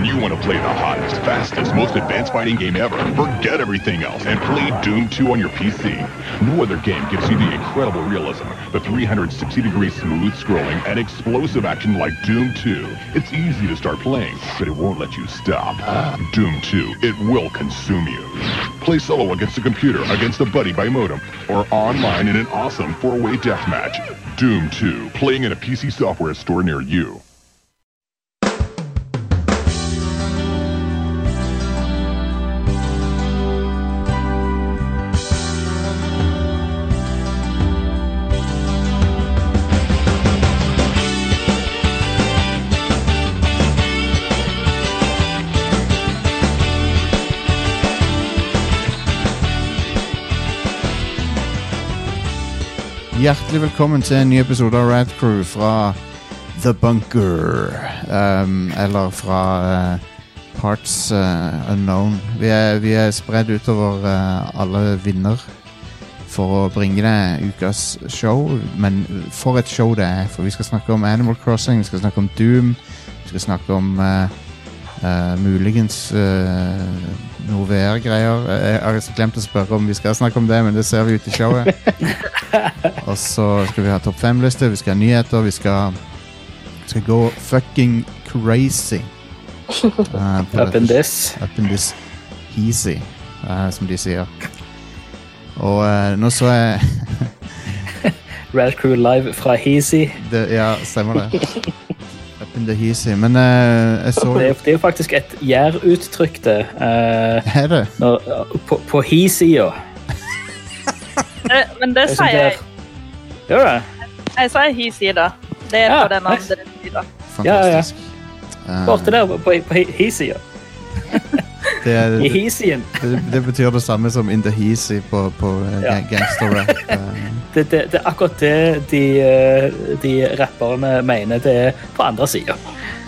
When you want to play the hottest, fastest, most advanced fighting game ever, forget everything else and play Doom 2 on your PC. No other game gives you the incredible realism, the 360 degree smooth scrolling, and explosive action like Doom 2. It's easy to start playing, but it won't let you stop. Doom 2, it will consume you. Play solo against a computer, against a buddy by modem, or online in an awesome four-way deathmatch. Doom 2, playing in a PC software store near you. Hjertelig velkommen til en ny episode av Rad Crew fra The Bunker. Um, eller fra uh, Parts uh, Unknown. Vi er, vi er spredd utover uh, alle vinner for å bringe deg ukas show. Men for et show det er. For vi skal snakke om Animal Crossing, vi skal snakke om Doom. Vi skal snakke om muligens noe VR-greier. Jeg har glemt å spørre om vi skal snakke om det, men det ser vi ut i showet. Og så skal vi ha topp fem-liste, vi skal ha nyheter, vi skal, vi skal gå fucking crazy. Uh, Up in this. Up in this easy, uh, som de sier. Og uh, nå så jeg Rad Crew live fra Heasy. det, Ja, stemmer det. The easy. Men uh, jeg så Det er, det er jo faktisk et gjæruttrykk, det. Uh, Er det? når, på på he-sida. Eh, Men det sier jeg. Gjør det? Jeg sier hi-sida. Det er Ja, på den nice. andre sida. Fantastisk. Uh, Borte der på, på he-sida. det, er- I det, det, det betyr det samme som in the heasy på, på uh, Ja. gangsterrap. Uh, Det, det, er akkurat det de, eh, de rapperne mener det er på andre sida.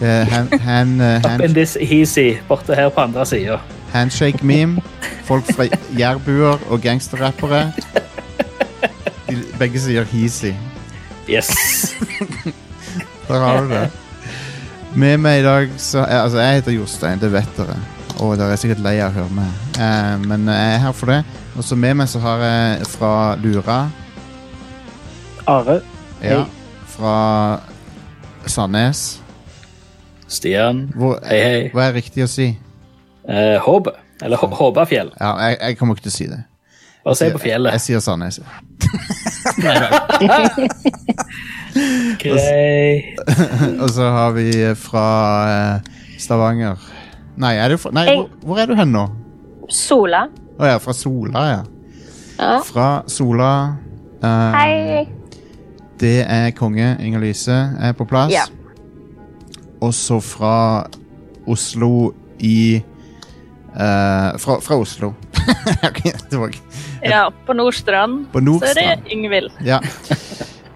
uh, Up in this heasy borte her på andre sida. handshake meme. Folk fra jærbuer og gangsterrappere. Begge sier heasy. Yes. Der har du det. Med meg i dag så Altså, jeg heter Jostein, det vet dere. Og dere er sikkert lei av å høre meg. Eh, men jeg er her for det. Og så med meg så har jeg fra Lura. Are. Ja. Fra Sandnes. Stian. Hvor, Hei, hei. Hva er riktig å si? Uh, Håbe. Eller Hå- Håbafjell. Ja, jeg, jeg kommer ikke til å si det. Bare si på fjellet. Jeg, sier Sandnes. Greit. Og så har vi fra eh, Stavanger. Nei, er du fra, nei hvor, hvor er du hen nå? Sola. Å ja, fra Sola, ja. Ja. Fra Sola. uh, Hei. Det er konge. Inger-Lise er på plass. Ja. Og så fra Oslo i uh, fra, fra Oslo. Ok, det var Ja, på Nordstrand På så er det Ingvild. Ja.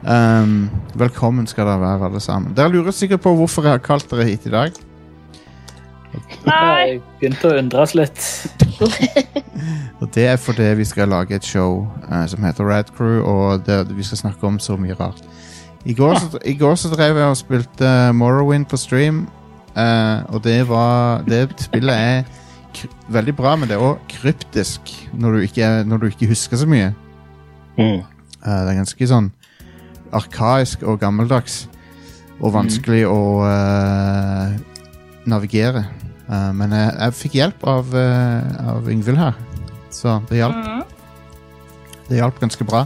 Um, velkommen skal dere være, alle sammen. Dere lurer sikkert på hvorfor jeg har kalt dere hit i dag. Nei, Jeg begynte å undres litt. Og det er fordi vi skal lage et show eh, som heter Rad Crew, og det, vi skal snakke om så mye rart. I går, så, I går så drev jeg og spilte Morrowind på stream, eh, og det var Det spillet er veldig bra, men det er òg kryptisk når du, ikke, når du ikke husker så mye. Mm. Eh, det er ganske sånn arkaisk og gammeldags, og vanskelig å eh, navigere. Eh, men jeg, jeg fikk hjelp av, uh, av Yngvild her, så det hjalp. Mm. Det hjalp ganske bra.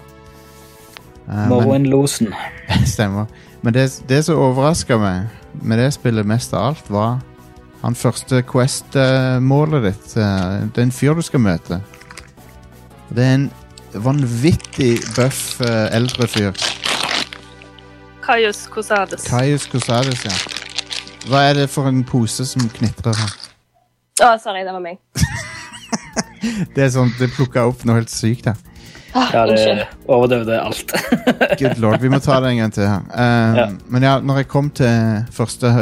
Uh, men, Morrowind-losen. stemmer. Men det, det som overraska meg med det spillet mest av alt, var han første Quest-målet ditt. eh, det er en fyr du skal møte. Det er en vanvittig buff eh, eldre fyr. Kaius Cosades. Kaius Cosades, ja. Hva er det for en pose som knitrer her? Å, sorry, det var meg. Det er sånn, det plukka opp noe helt sykt her. Ah, Ja, det overdøvde alt. Good lord, vi må ta det en gang til her. Um, Ja. Men ja, når jeg kom til første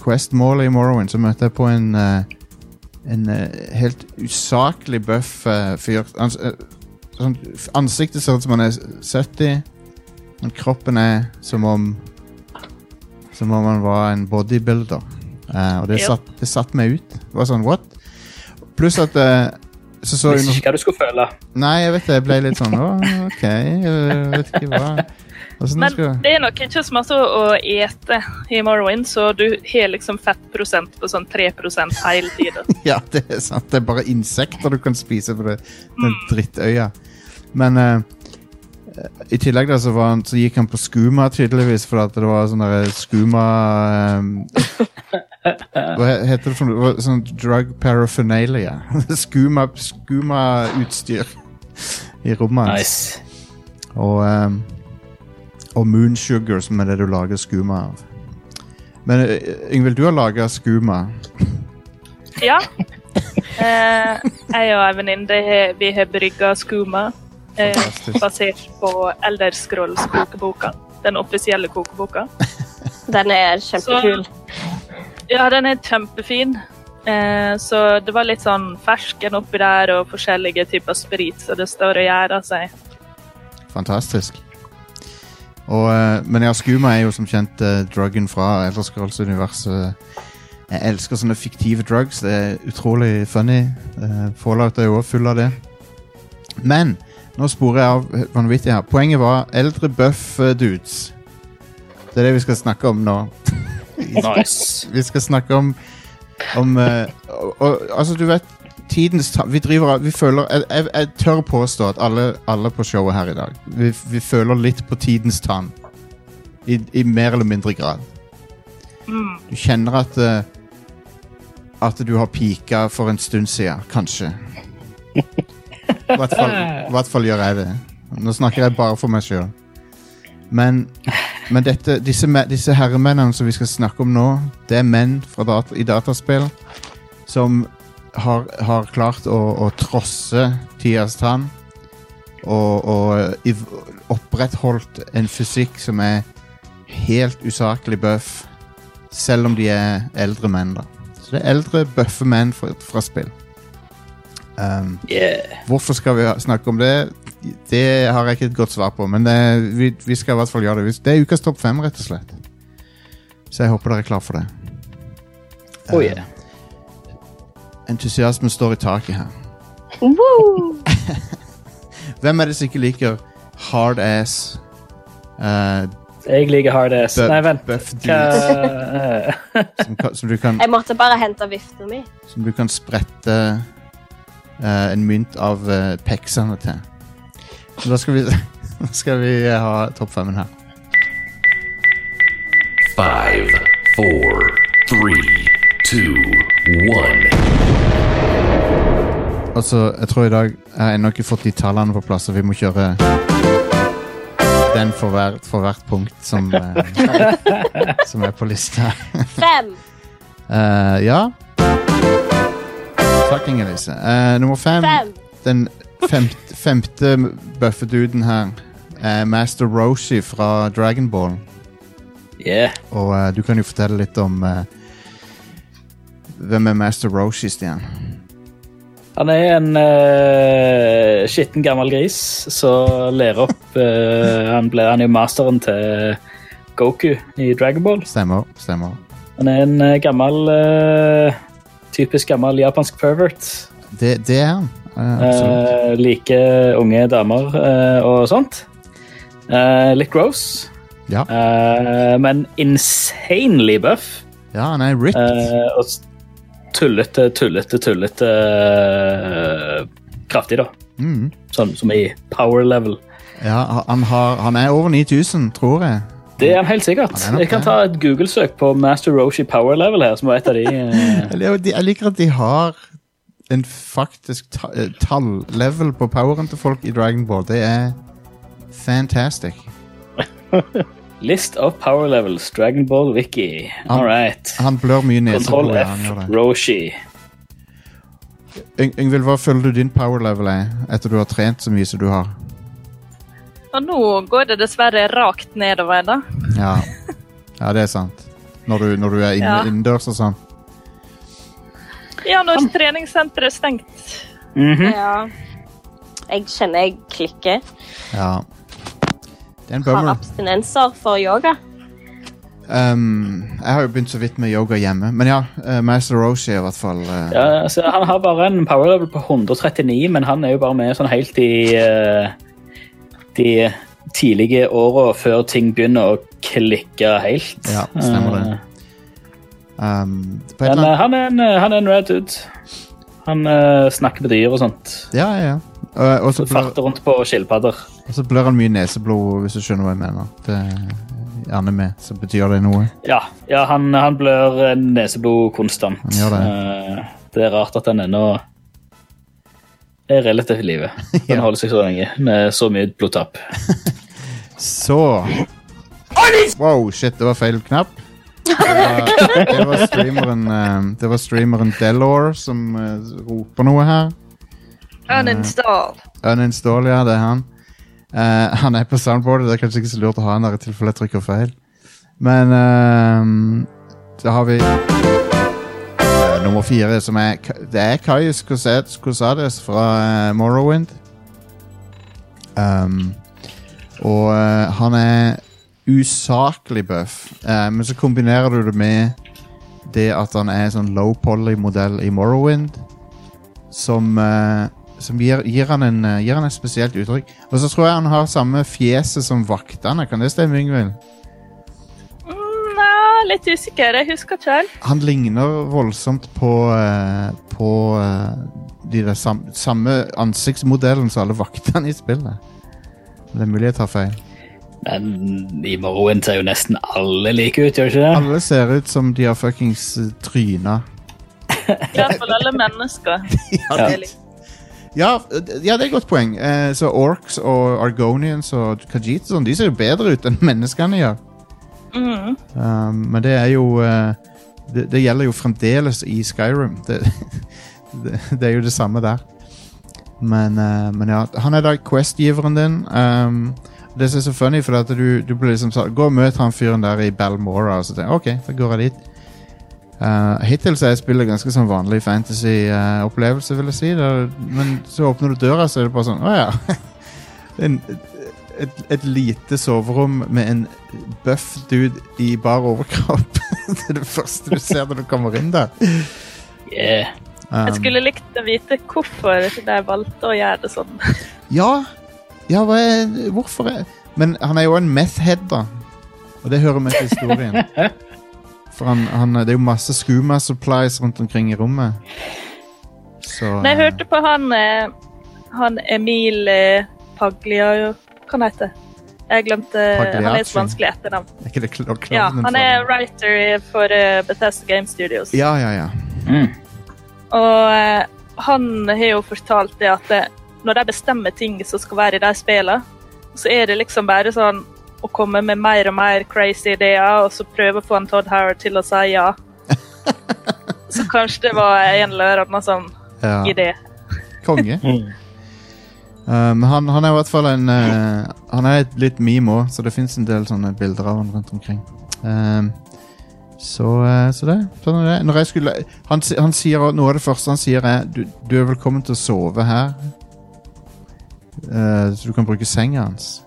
Quest-målet i Morrowind, så møtte jeg på en uh, En uh, helt usaklig buff uh, fyr. Ans sånn, ansiktet ser ut som han er 70, men kroppen er som om Som om han var en bodybuilder. Eh, og det satt, det satt meg ut. Det var sånn, what? Pluss at eh, så så Visste ikke hva du skulle føle. Nei, jeg vet det. Jeg ble litt sånn Å, OK. Jeg vet ikke hva Hvordan Men skal det er nok ikke så masse å ete i Morrowind, så du har liksom fettprosent på sånn 3% hele tida. Ja, det er sant. Det er bare insekter du kan spise på det, den drittøya. Men eh, i tillegg da, så, var han, så gikk han på skuma, tydeligvis, for at det var sånn derre skuma um, Hva heter det for noe? Sånn drug paraphernalia. skuma Skuma-utstyr i rommet hans. Nice. Og, um, og moonsugar, som er det du lager skuma av. Men eh, Yngvild, du har laga skuma. Ja. Eh, jeg og ei venninne har- vi har brygga skuma Fantastisk. basert på Elderscrolls kokeboka. Den offisielle kokeboka. Den er kjempekul. Ja, den er kjempefin. Eh, så det var litt sånn fersken oppi der og forskjellige typer sprit, så det står og gjærer seg. Fantastisk. Og, eh, men ja, skuma er jo som kjent uh, druggen fra Elder Scrolls-universet. Jeg elsker sånne fiktive drugs. Det er utrolig funny. Uh, Fallout er jo også full av det. Men nå sporer jeg av vanvittig her. Poenget var eldre buff-dudes. Det er det vi skal snakke om nå. Nice. Vi skal snakke om, om eh, og, og, Altså, du vet Tidens ta Vi driver Vi føler Jeg, jeg, jeg tør påstå at alle, alle på showet her i dag Vi, vi føler litt på tidens tann. I, I mer eller mindre grad. Du kjenner at eh, At du har pika for en stund siden, kanskje. I hvert fall, hvert fall gjør jeg det. Nå snakker jeg bare for meg sjøl. Men, men dette, disse, disse herremennene som vi skal snakke om nå, det er menn data, i dataspill som har, har klart å, å trosse tidas tann og, og opprettholdt en fysikk som er helt usaklig bøff, selv om de er eldre menn. da. Så det er eldre, bøffe menn fra, fra spill. Um, Yeah. Hvorfor skal vi snakke om det? Det har jeg ikke et godt svar på, men det, vi, vi skal i hvert fall gjøre det. Det er ukas topp fem, rett og slett. Så jeg håper dere er klar for det. Oh, yeah. yeah. Entusiasmen står i taket her. Woo! Hvem er det som ikke liker hard ass uh, Jeg liker hard ass. Buff- Nei, vent. buff dudes som, som, du kan, Jeg måtte bare hente vifta mi. som du kan sprette eh, en mynt av uh, peksene til. Så da skal vi, da skal vi eh, ha topp femmen her. Five, four, three, two, one. Altså, jeg tror i dag Jeg har ennå ikke fått de tallene på plass, så vi må kjøre den for hvert, for hvert punkt som, eh, som er på lista. Fem. Eh, ja. Takk, Inger-Lise. Uh, nummer fem. Fem. Den femte, femte buffeduden her er Master Roshi fra Dragon Ball. Yeah. Og uh, du kan jo fortelle litt om uh, Hvem er Master Roshi, Stian? Han er en uh, skitten gammel gris som ler opp eh, Han ble han jo masteren til Goku i Dragon Ball. Stemmer. stemmer. Han er en eh, gammel eh, Typisk gammel japansk pervert. Det, det er han. Eh. Uh, liker unge damer eh, og sånt. Eh, litt gross, Ja. eh, men insanely buff. ja, han er ripped. eh, og tullete, tullete, tullete eh, kraftig, da. Mm. Sånn som i power level. Ja, han, har, han er over 9000, tror jeg. Det er han helt sikkert. Han er Jeg kan ta et Google-søk på Master Roshi power level her, som var et av de eh, Jeg liker- at de har en faktisk eh, tall-level på poweren til folk i Dragon Ball. Det er fantastic. List of power levels, Dragon Ball Wiki. Han- All right. Han blør mye Kontroll neseblod. F, han. Roshi. Yngvild, hva føler du din power level er etter du har trent så mye som du har? Og nå går det dessverre rakt nedover, da. Ja, ja det er sant. Når du, når du er inne, Ja. innendørs og sånn. Ja, når treningssenteret er stengt. Mhm. Ja. Jeg kjenner jeg klikker. Ja. Det er en Har abstinenser for yoga. Um, jeg har jo begynt så vidt med yoga hjemme. Men ja, Uh, Master Roshi i hvert fall Uh... Ja, altså, han har bare en power level på 139, men han er jo bare med sånn helt i eh, de tidlige åra før ting begynner å klikke helt. Ja, stemmer det. um, på et Men eh, annet, han, er en, eh, han er en red dude. Han uh, snakker med dyr og sånt. Ja, ja, ja. Og- Og så Farter rundt på skilpadder. og så blør han mye neseblod, hvis du skjønner hva jeg mener. Det er anime, så betyr det noe. Ja, ja han, han blør eh, neseblod konstant. Det. Eh, det er rart at han ennå er relativt i live. Den Ja. holder seg så lenge med så mye blodtapp. Så Wow, shit, det var feil knapp. Det var, det var streameren eh, Det var streameren Delor som eh, roper noe her. Uninstall. Uninstall, ja, det er han. Uh, han er på soundboardet, det er kanskje ikke så lurt å ha han der i tilfelle jeg trykker feil. Men uh, så har vi eh, nummer fire, som er Det er Kajus Cosades fra eh, Morrowind. Um, og uh, han er usaklig buff, uh, men så kombinerer du det med det at han er sånn low poly-modell i Morrowind, som uh, som gir, gir, han en, gir han et spesielt uttrykk. Og så tror jeg han har samme fjeset som vaktene. Kan det stemme, Yngvild? Litt usikker. Jeg husker ikke helt. Han ligner voldsomt på, eh, på eh, de der sam, samme ansiktsmodellen som alle vaktene i spillet. Det er mulig jeg tar feil. Men i Morrowind ser jo nesten alle like ut, gjør ikke det? Alle ser ut som de har fuckings eh, tryna. I hvert fall alle mennesker. Ja. Ja, ja, det er et godt poeng. Eh, så Orcs og Argonians og Khajiit sånn, de ser jo bedre ut enn menneskene gjør. Mm. Um, men det er jo uh, det, det gjelder jo fremdeles i Skyrim. Det, det, det er jo det samme der. Men, uh, men ja, han er da Quest-giveren din. Um, det som er så funny, for at du, du blir liksom sånn Gå og møt han fyren der i Balmora. Og så tenker ok, da går jeg dit. Uh, hittil så har jeg spillet ganske sånn vanlig fantasy-opplevelse, vil jeg si. Det, men så åpner du døra, så er det bare sånn Å ja. en, et, et lite soverom med en buff dude i bar overkropp. det er det første du ser når du kommer inn der. Yeah. Um, Jeg skulle likt å vite hvorfor de valgte å gjøre det sånn. Ja, ja hva er, hvorfor er Men han er jo en meth-head, da. Og det hører med til historien. For han, han, det er jo masse skooma supplies rundt omkring i rommet. Så Når jeg hørte på han, eh, han Emil eh, Hva han heter Jeg glemte Han er et vanskelig etternavn. Er ikke det kl Ja, han er writer for eh, Bethesda Game Studios. Ja, ja, ja. Mm. Og eh, han har jo fortalt det at det, når de bestemmer ting som skal være i de spillene, så er det liksom bare sånn å komme med mer og mer crazy ideer, og så prøve å få en Todd Howard til å si ja. så kanskje det var en eller annen sånn ja. idé. Konge. Mm. Um, han, han er i hvert fall en eh, Han er et litt meme òg, så det fins en del sånne bilder av han rundt omkring. Um, så, eh, så det. Sånn er det. Når jeg skulle han, si- han sier også- Noe av det første han sier, er du, du er velkommen til å sove her. Eh, så du kan bruke senga hans.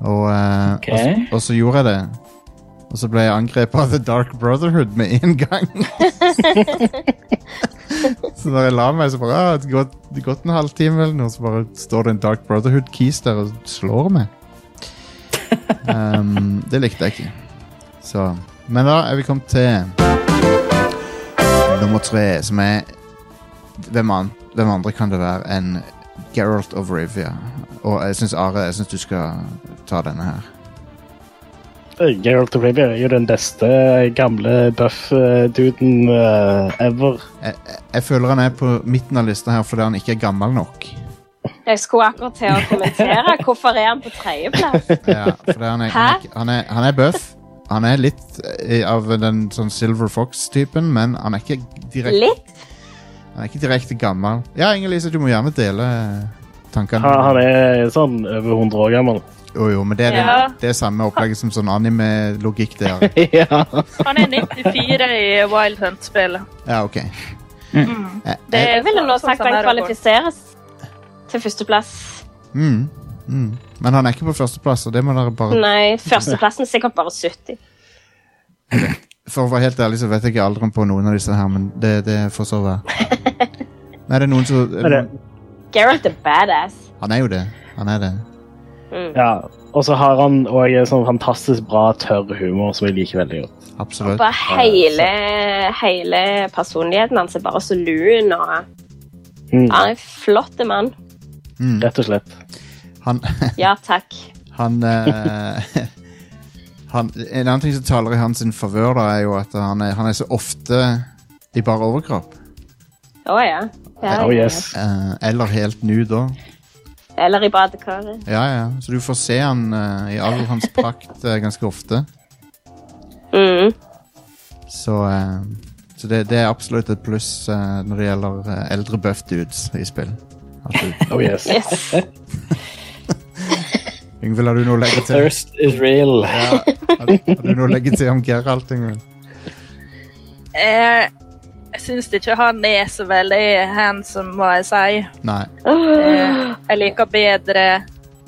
Og, eh, Ok. og, og så gjorde jeg det. Og så ble jeg angrepet av The Dark Brotherhood med en gang. så når jeg la meg, så bare ah, det, gått, det gått en halvtime, eller noe, så bare står det en Dark Brotherhood-keys der og slår meg. um, det likte jeg ikke. Så Men da er vi kommet til nummer tre, som er Hvem, an, hvem andre kan det være enn Geralt of Rivia? Og jeg syns Are, jeg synes du skal ta denne her. Geralt of Rivia er jo den beste gamle buff-duden uh, ever. Jeg, jeg, føler han er på midten av lista her fordi han ikke er gammel nok. Jeg skulle akkurat til å kommentere. Hvorfor er han på tredjeplass? Ja, han, er, han, er, han, er, han er buff. Han er litt eh, av den sånn Silver Fox-typen, men han er ikke direkte, Litt? han er ikke direkte gammel. Ja, Inger-Lise, du må gjerne dele eh, tankene. Han, han er sånn over 100 år gammel. Jo, jo, men det er, Ja. det er samme opplegget som sånn anime-logikk der. ja. Han er 94 i Wild Hunt-spillet. Ja, ok. Mm. Jeg, Det jeg, Jeg ville nå sagt han er kvalifiseres til førsteplass. mm, mm. Men han er ikke på førsteplass, og det må dere bare Nei, førsteplassen er sikkert bare 70. For å være helt ærlig så vet jeg ikke alderen på noen av disse her, men det, det får så være. Men er det noen som Geralt er badass. Han er jo det. Han er det. Mm. ja. Og så har han òg sånn fantastisk bra, tørr humor som jeg liker veldig godt. Absolutt. Bare hele, hele personligheten hans er bare så lun. og Mm, Han er en flott mann. Mm. rett og slett. Han, Ja, takk. han, eh, han En annen ting som taler i hans favør, er jo at han er, han er så ofte i bar overkropp. Å ja. ja. Oh yes. Eh, eller helt nu, òg. Eller i badekaret. Ja, ja. Så du får se han eh, i all hans prakt eh, ganske ofte. Mm. Så, eh, så det, det er absolutt et pluss eh, når det gjelder eh, eldre buff dudes i spill. At du- Oh yes. Yes. Yngvild, har du noe å legge til? Thirst is real. Ja, har, har du noe å legge til om Geralt, Yngvild? Eh, jeg syns ikke han er så veldig handsome, må jeg si. Nei. Eh, jeg liker bedre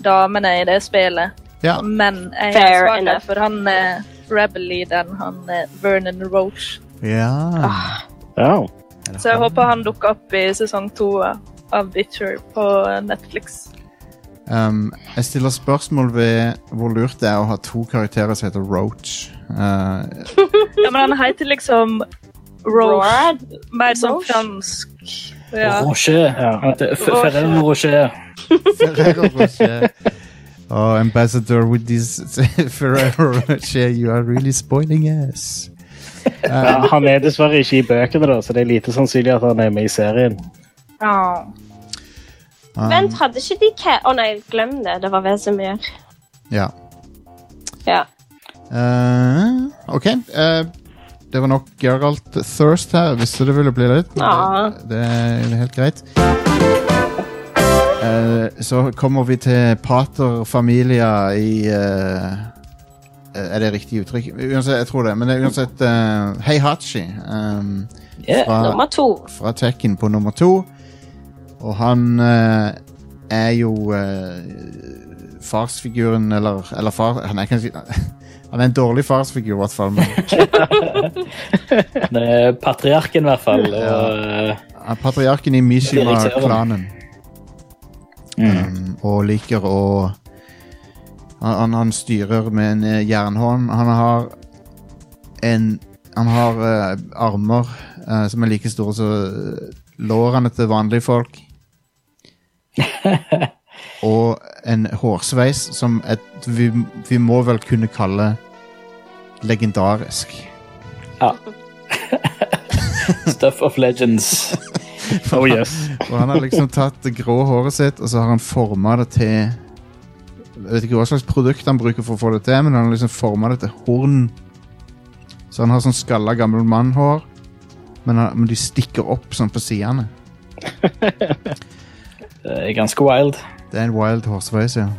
damene i det spillet. Ja. Men jeg Fair har svakhet enough. for han er Rebel-leaderen, han er Vernon Roche. ja. Ja. Så jeg håper han dukker opp i sesong to av Witcher på Netflix. Um, jeg stiller spørsmål ved hvor lurt det er å ha to karakterer som heter Roach. Uh, Ja, men han heter liksom Roach. Rod. Mer sånn fransk. Ja. Rocher. Ja. F- Ferrero Rocher. Ferrero Rocher. Oh, ambassador with this Ferrero Rocher, you are really spoiling us. Ja, han er dessverre ikke i bøkene, da, så det er lite sannsynlig at han er med i serien. Ja. Um, Vent, hadde ikke de Å Å nei, glem det. Det var Vesemir. Ja. Ja. Uh, OK. Uh, det var nok Geralt Thirst her. Visste det ville bli litt. Ja. Det, det er helt greit. Uh, så kommer vi til Pater Familia i uh, Er det riktig uttrykk? Uansett, jeg tror det. Men det er uansett uh, Heihachi. Um, Yeah. fra, Nummer to. fra Tekken på nummer to. Og han uh, er jo eh, farsfiguren, eller, eller far... Han er, kanskje, han er en dårlig farsfigur, i hvert fall. Men, patriarken, i hvert fall. Og, eh, er patriarken i Mishima-klanen. mm. Um, og liker å han, han, han styrer med en eh, jernhånd. Han har en Han har uh, armer uh, som er like store som lårene til vanlige folk. og en hårsveis som et, vi, vi må vel kunne kalle legendarisk. Ja. Stuff of legends. Oh yes. Og han har liksom tatt det grå håret sitt, og så har han forma det til Jeg vet ikke hva slags produkt han bruker for å få det til, men han har liksom forma det til horn. Så han har sånn skalla gammel mannhår, men, han, men de stikker opp sånn på sidene. Det er ganske wild. Det er en wild hårsveis, ja.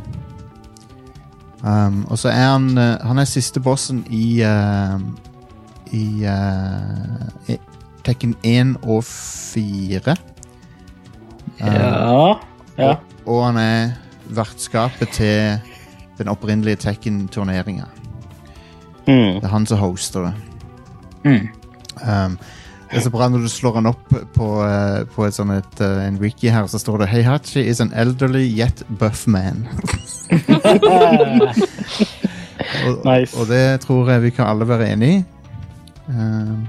Um, og så er han eh, Han er siste bossen i uh, I uh, Tekken 1 og 4. Um, Ja. ja. Og han er vertskapet til den opprinnelige Tekken-turneringa. Mm. Det er han som hoster det. Mm. Um, det er så bra når du slår han opp på, eh, på et sånn et, eh, en wiki her, så står det Heihachi is an elderly yet buff man. og, Nice. og det tror jeg vi kan alle være enig i. Um,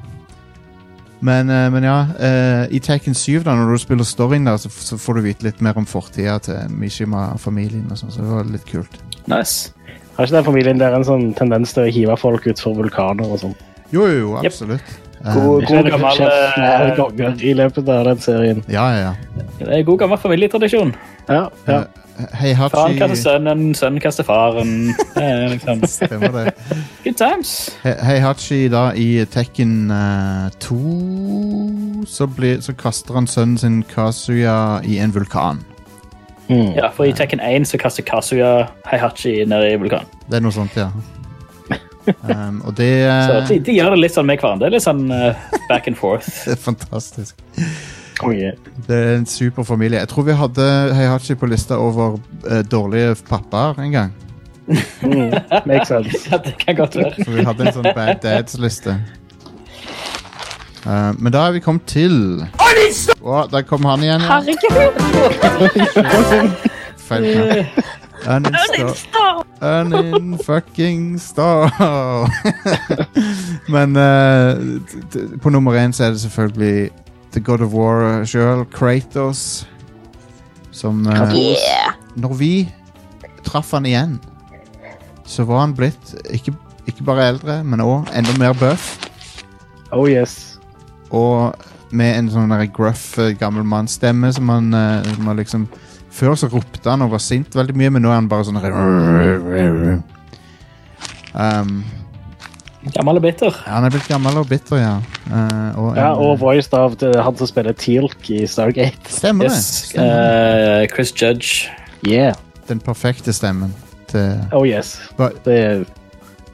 men, eh, men ja, eh, i Tekken 7, da, når du spiller storyen der, så, så får du vite litt mer om fortida til Mishima-familien. og sånn, Så det var litt kult. Nice. Har ikke den familien der en sånn tendens til å hive folk utfor vulkaner og sånn? Jo, jo, jo, Yep. God, Ikke god gammel flere eh, ganger i løpet av den serien. Ja, ja, ja. Det er god gammel familietradisjon. Ja, ja. Faren kaster sønnen, sønnen kaster faren. Liksom Stemmer det. good times. He- Heihachi da i Tekken uh, 2 så, blir, så kaster han sønnen sin Kazuya i en vulkan. Mm. Ja, for i Tekken 1 så kaster Kazuya Heihachi ned i vulkanen. Det er noe sånt, ja. Um, og det, Så eh, de, de gjør det litt sånn med hverandre. Litt sånn uh, back and forth. det er fantastisk. Oh, yeah. Det er en super familie. Jeg tror vi hadde Heihachi på lista over uh, dårlige pappaer en gang. Mm, makes sense. Ja, det kan godt være. For vi hadde en sånn Bad Dads-liste. Uh, men da er vi kommet til Å, der kom han igjen. Ja. Herregud! Feil knapp. Uninstall. Uninfucking star. Men eh, t- på nummer én så er det selvfølgelig The God of War sjøl, Kratos, som uh, Yeah. Når vi traff han igjen, så var han blitt ikke, ikke bare eldre, men òg enda mer buff. Oh yes. Og med en sånn gruff eh, gammel mannsstemme som han, uh, som han liksom Før så ropte han og var sint veldig mye, men nå er han bare sånn um, Gammel og bitter. Han er blitt gammel og bitter, ja. Uh, og, Ja, og voiced av han som spiller Teal'c i Stargate. Stemmer det. Yes. Stemmer. Uh, Chris Judge. Yeah. Den perfekte stemmen til Oh yes. But, Det er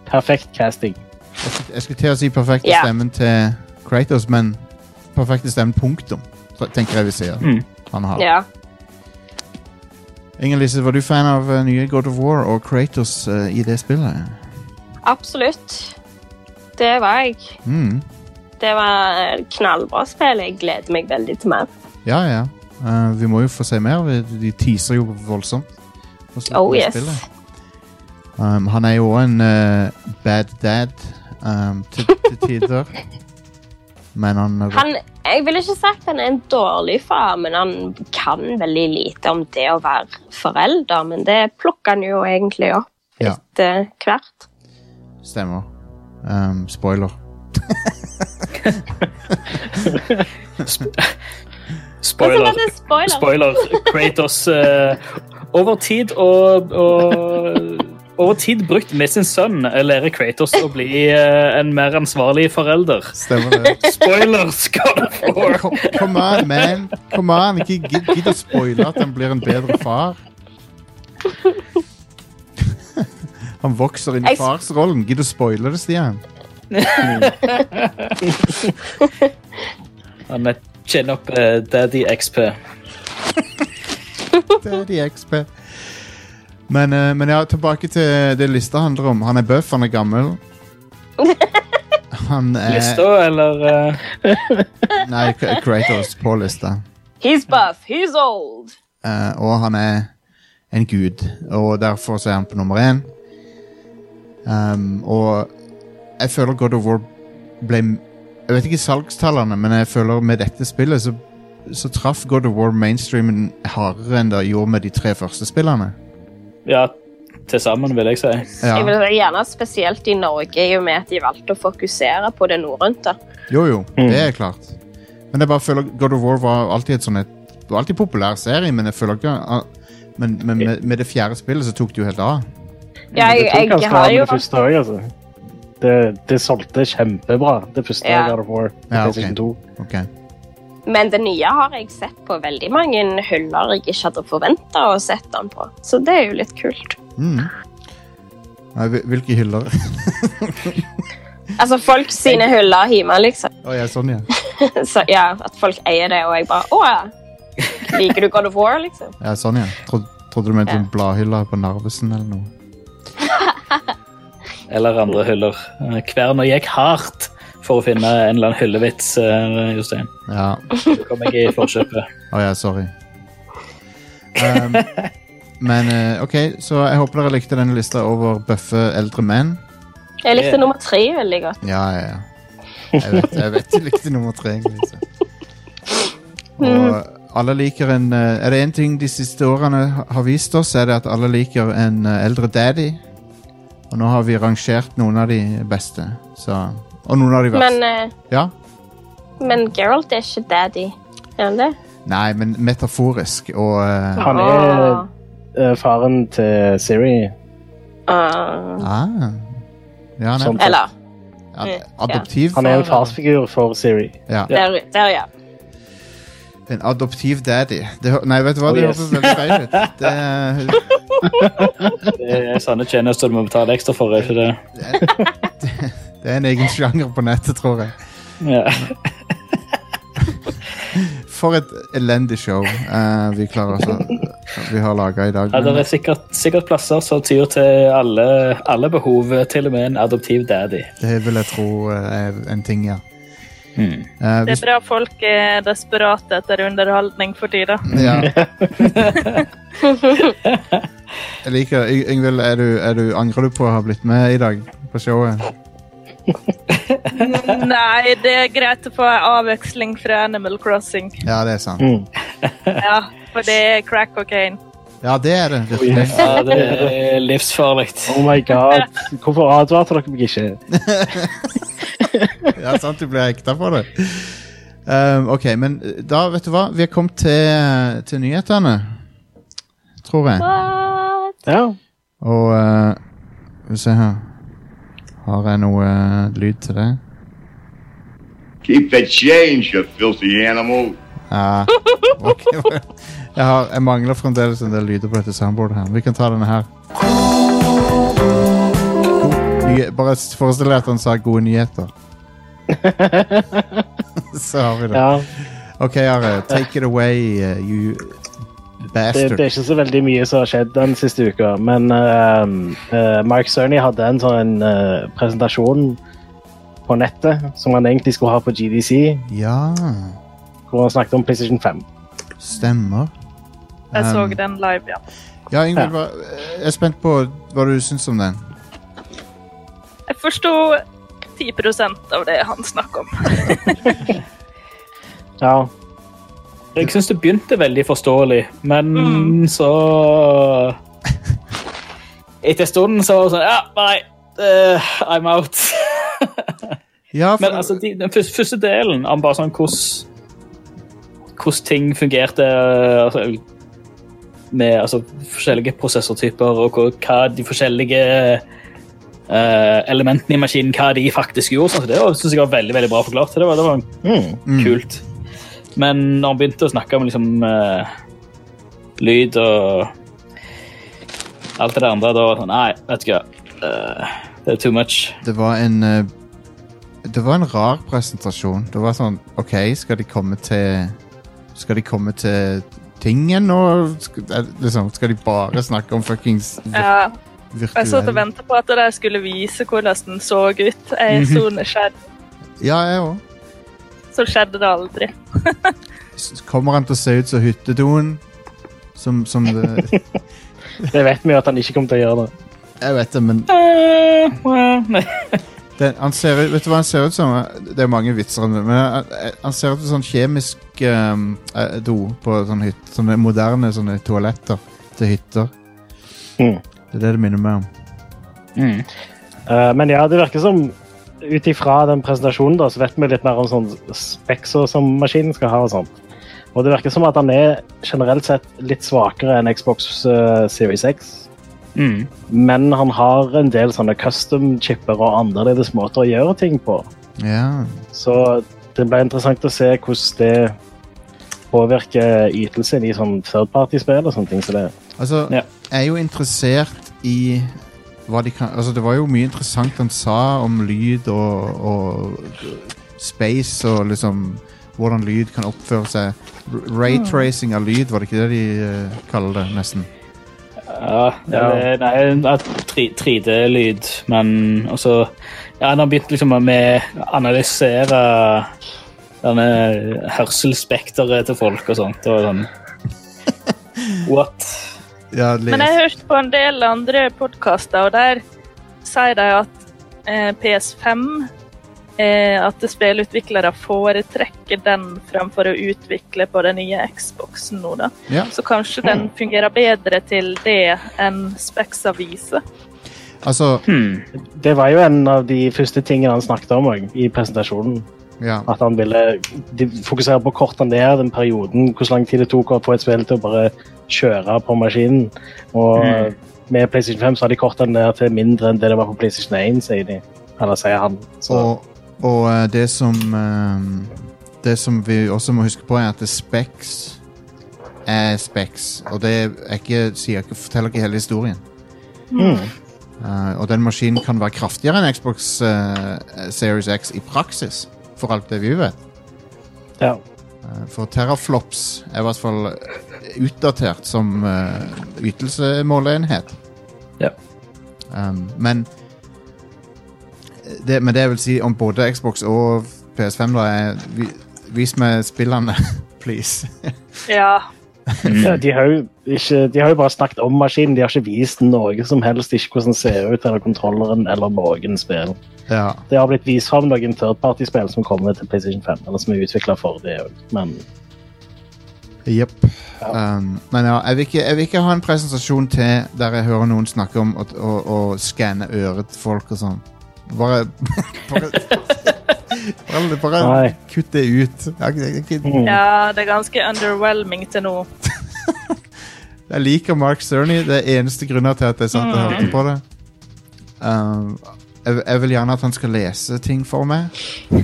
perfekt casting. Jeg skulle- Jeg skulle til å si perfekte yeah. stemmen til Kratos, men perfekte stemmen, punktum. Tenker jeg vi sier. Mm. Han har. Ja. Inger-Lise, var du fan av uh, nye God of War og Kratos uh, i det spillet? Absolutt. Det var jeg. Mm. Det var knallbra spill. Jeg gleder meg veldig til mer. Ja, ja. Uh, vi må jo få se mer. De teaser jo voldsomt. Oh yes. Um, han er jo òg en uh, bad dad um, til, til tider. Men han, Han, jeg vil ikke sagt han er en dårlig far, men han kan veldig lite om det å være forelder. Men det plukker han jo egentlig opp Ja. etter hvert. stemmer. Um, spoiler. Spoiler. Spoiler? Spoiler. Kratos uh, over tid og, og over tid brukt med sin sønn lærer Kratos å bli eh, en mer ansvarlig forelder. Stemmer det. Spoilers! God of War. Come on, man. Come on. Ikke gidd gidd å spoile at han blir en bedre far. Han vokser inn i farsrollen. Gidd å spoile det, Stian. Han er chin up eh, Daddy XP. Daddy XP. Men, eh, men ja, tilbake til det lista handler om. Han er buff, han er gammel. Han er Lista, eller eh, Nei, K- Kratos på lista. He's buff, he's old. Eh, og han er en gud, og derfor så er han på nummer én. Um, og jeg føler God of War ble Jeg vet ikke salgstallene, men jeg føler med dette spillet så, så traff God of War mainstreamen hardere enn det gjorde med de tre første spillene. Ja, til sammen, vil jeg si. Ja. Jeg vil si gjerne spesielt i Norge, i og med at de valgte å fokusere på det norrønte. Jo, jo, det er klart. Men jeg bare føler God of War var alltid et sånn var alltid populær serie, men jeg føler ikke ah, Men, men med, med det fjerde spillet så tok det jo helt av. Ja, jeg, det tok jeg ganske har av jo det første òg, altså. Det, det solgte kjempebra, det første Ja. God of War. Ja, ok. PlayStation 2. Ok. Men det nye har jeg sett på veldig mange hyller jeg ikke hadde forventa å sette den på. Så det er jo litt kult. Mm. Nei, hvilke hyller? Altså folk sine hyller hjemme, liksom. Å ja, sånn, ja. Så ja, At folk eier det, og jeg bare Å ja. Liker du God of War, liksom? ja, sånn, ja. Tro, trodde du mente Ja. bladhylla på Narvesen eller noe. Eller andre hyller. Eh, Kverna gikk hardt for å finne en eller annen hyllevits, eh, Jostein. Ja. Så kom jeg i forkjøpet. Å ja, sorry. Um, men eh, OK, så jeg håper dere likte denne lista over bøffe eldre menn. Jeg likte nummer tre veldig godt. Ja, ja, ja. Jeg vet, jeg vet du likte nummer tre. Så. Og alle liker en eh, Er det én ting de siste årene har vist oss, er det at alle liker en eldre daddy. Og nå har vi rangert noen av de beste. Så, og noen av de verste. Men, uh, Ja? men Geralt er ikke daddy. Er han det? Nei, men metaforisk og uh, Han er eh, faren til Siri. Ah. ah. Ja, han Som- er Eller ad adoptiv. Han er en farsfigur for Siri. Ja. der, der, ja. En adoptiv daddy. Det, nei, vet du hva? Oh, Det yes. høres veldig feil ut. Det, Det er sånne tjenester du må betale ekstra for, er ikke det? det er en egen sjanger på nettet, tror jeg. Ja. For et elendig show uh, vi klarer oss å vi har laga i dag. Ja, det er sikkert, sikkert plasser som tyr til alle, alle behov, til og med en adoptiv daddy. det vil jeg tro eh, er en ting, ja. Mm. Eh, Det er bra folk er desperate etter underholdning for tida. ja. jeg liker Yng- Yngvild, er du, er du, angrer du på å ha blitt med i dag på showet? Nei, det er greit å få en avveksling fra Animal Crossing. Ja, det er sant. Mm. Ja, for det er crack cocaine. Ja, det er det. virkelig. Ja, det er livsfarlig. Oh my god. Hvorfor advarte dere meg ikke? Ja, sant, du blir hekta på det. Um, ok, men da, vet du hva? Vi er kommet til, til nyhetene. Tror jeg. What? Ja. Og uh, Skal vi se her Har jeg noe eh, lyd til det? Keep the change, you filthy animal. Ja. okay. Jeg, har, jeg mangler fremdeles en del lyder på dette soundboardet her. Vi kan ta denne her. Nye, bare forestill deg at han sa 'gode nyheter'. Så har vi det. ja. Ok, Are. Take it away, uh, you Det, bastard. det er ikke så veldig mye som har skjedd den siste uka, men uh, uh, Mark Cerny hadde en sånn uh, presentasjon på nettet som han egentlig skulle ha på GDC, Ja, hvor han snakket om PlayStation 5. stemmer. Jeg så Um, den live, ja. Ja, Ingvild, hva- jeg er spent på hva du syns om den. Jeg forsto 10% av det han snakket om. Ja, Jeg syns det begynte veldig forståelig, men så Etter en stund så var det sånn Ja, nei, uh, I'm out. Ja, for, Men altså, de, den første, første delen om bare sånn hvordan hvordan ting fungerte altså, med altså, forskjellige prosessortyper, og hva, de forskjellige Uh, elementene i maskinen hva de faktisk gjorde. Sånn, så det synes jeg var veldig veldig bra forklart. Det var, det var mm. kult. Men når han begynte å snakke om liksom, uh, lyd og alt det der andre, da var det sånn Nei, vet du hva. Eh, det er too much. det var en uh, Det var en rar presentasjon. Det var sånn OK, skal de komme til Skal de komme til tingen nå? Skal, eh, liksom, skal de bare snakke om fuckings Ja, jeg satt og venta på at de skulle vise hvordan den så ut. Jeg er så nysgjerrig. Ja, jeg òg. Så skjedde det aldri. Kommer han til å se ut som hyttedoen? Som, som det, det vet vi jo at han ikke kommer til å gjøre det. Jeg vet det, men Eh, den, han ser ut, Vet du hva han ser ut som? Det er mange vitser om det, men han, han ser ut som sånn kjemisk um, eh, do på sånne, hyt, sånne moderne sånne toaletter til hytter. Mm. Det er det det minner meg om. Mm. Eh, men ja, det virker som ut ifra den presentasjonen da, så vet vi litt mer om sånn spekser som maskinen skal ha. og sånt. Og det virker som at han er generelt sett litt svakere enn Xbox uh, Series X. Mm. Men han har en del sånne custom-chipper og annerledes måter å gjøre ting på. Ja. Så det ble interessant å se hvordan det påvirker ytelsen i sånn third party-spill og sånne ting. Så det, Altså, Ja. jeg er jo interessert i de kan Altså, det var jo mye interessant han sa om lyd og, og space og liksom hvordan lyd kan oppføre seg. Raytracing av lyd, var det ikke det de uh, kaller det, nesten? Ja, Ja. nei, 3D-lyd, men også Ja, han har begynt liksom med å analysere denne hørselsspekteret til folk og sånt. Og sånn What? Ja, Men jeg har hørt på en del andre podkaster, og der sier de at eh, PS5 eh, At spillutviklere foretrekker den fremfor å utvikle på den nye Xboxen nå, da. Ja. Så kanskje den fungerer bedre til det enn Spexa viser. Altså, Hmm. det var jo en av de første tingene han snakket om i presentasjonen. Ja. At han ville fokusere på korte ned den perioden, hvor lang tid det tok å få et spill til å bare kjøre på maskinen. Og Mm. med PlayStation 5 så har de den ned til mindre enn det det var på PlayStation 1, sier de. Eller sier han. Så, Og, og eh, det som eh, Det som vi også må huske på, er at specs er specs. Og det er ikke, sier forteller ikke hele historien. mm. Uh, og den maskinen kan være kraftigere enn Xbox uh, Series X i praksis, for alt det vi vet. ja. Eh, For teraflops er i hvert fall utdatert som uh, ytelsemåleenhet. Ja. Um, men det, men det vil si om både Xbox og PS5, da, er vi, Vis meg spillene, please. Ja. Ja, de, har ikke, de har jo bare snakket om maskinen, de har ikke vist noe som helst. Ikke hvordan den ser ut, eller kontrolleren, eller noen spill. ja. Det har blitt vist fram noen third-party-spill som kommer til PlayStation 5, eller som er utvikla for det òg, men Jepp. Um, men ja, jeg vil, ikke, jeg vil ikke ha en presentasjon til der jeg hører noen snakke om å, å, å skanne øret til folk og sånn. Bare Bare, bare, bare Nei. kutt det ut. Jeg, jeg, jeg, mm. ja, det er ganske underwhelming til nå. jeg liker Mark Cerny. Det er eneste grunnen til at jeg satt og hørte på det. Um, jeg, jeg vil gjerne at han skal lese ting for meg.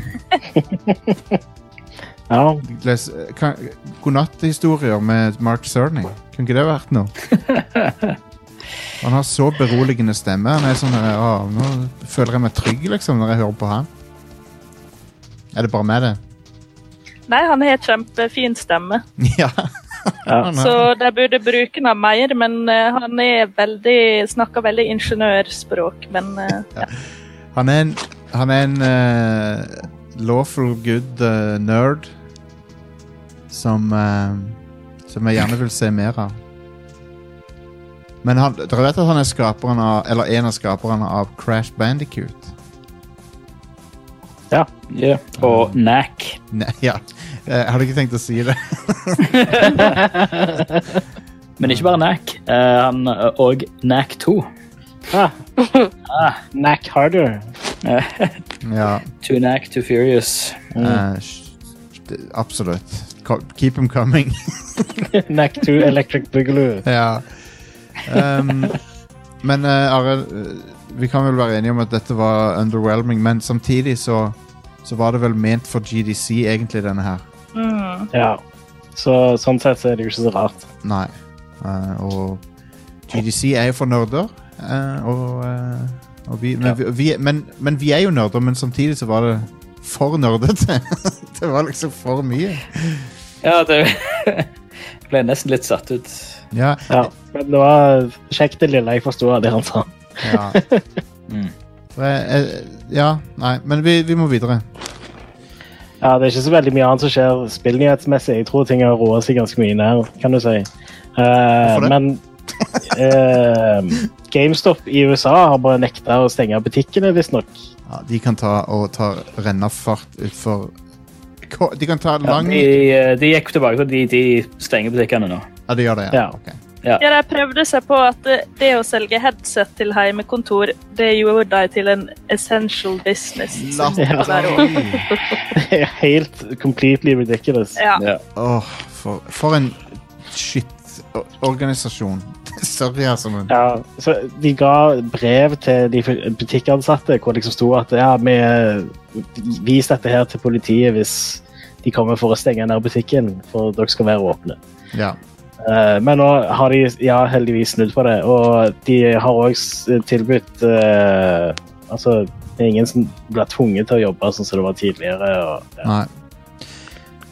ja. Les, kan, Godnatthistorier med Mark Cerny. Kunne ikke det vært noe? Han har så beroligende stemme. Han er sånn «Å, Nå føler jeg meg trygg liksom, når jeg hører på han. Er det bare meg, det? Nei, han har kjempefin stemme, ja. Ja. Så de burde bruke ham mer. Men uh, han er veldig, snakker veldig ingeniørspråk. Men uh, ja. Han er en, han er en uh, lawful good nerd som Som jeg gjerne vil se mer av. Men han, dere vet at han er skaperen av Eller en av skaperne av Crash Bandicoot? Ja. Og Knack. Ne ja. Jeg hadde ikke tenkt å si det. Men ikke bare Knack. eh, han eh, og Knack 2. Ah. Ah. Knack harder. ja. Too Knack, Too Furious. Mm. Uh, absolutt. Keep them coming. Knack to electric boogaloo. ja. Um, men uh, Are, eh, vi kan vel være enige om at dette var underwhelming, men samtidig så, så var det vel ment for GDC, egentlig, denne her. mm. Ja. Så sånn sett så er det jo ikke så rart. Nei. Uh, og GDC er jo for nerder, uh, og, uh, og vi, men, vi, vi, men, men vi er jo nerder, men samtidig så var det for nerdete. det var liksom for mye. Ja, det ble nesten litt satt ut. Ja, Ja. Men det var kjekt det lille jeg forsto av det han sa. Ja. Mm. Jeg, ja, nei, men vi, vi må videre. Ja, Det er ikke så veldig mye annet som skjer spillnyhetsmessig. Jeg tror ting har roa seg ganske mye ned, kan du si. Uh, Hvorfor det? men uh, GameStop i USA har bare nekta å stenge butikkene, visstnok. Ja, de kan ta og ta rennafart utfor De kan ta Ja, lang de, eh, de gikk tilbake, til de, de stenger butikkene nå. Ja, de gjør det, ja. Ja. Ok. Ja, de prøvde seg på at det, å selge headset til heimekontor, det gjorde de til en essential business. Jeg det er helt completely ridiculous. Ja. Åh, for, for en shit-organisasjon. Sorry, altså, men Ja, så De ga brev til de butikkansatte hvor det liksom sto at ja, vi vis dette her til politiet hvis de kommer for å stenge ned butikken, for dere skal være åpne. ja. Eh, men nå har de ja, heldigvis snudd på det, og de har òg tilbudt uh, Altså, det er ingen som blir tvunget til å jobbe sånn som det var tidligere. Og, ja. Nei.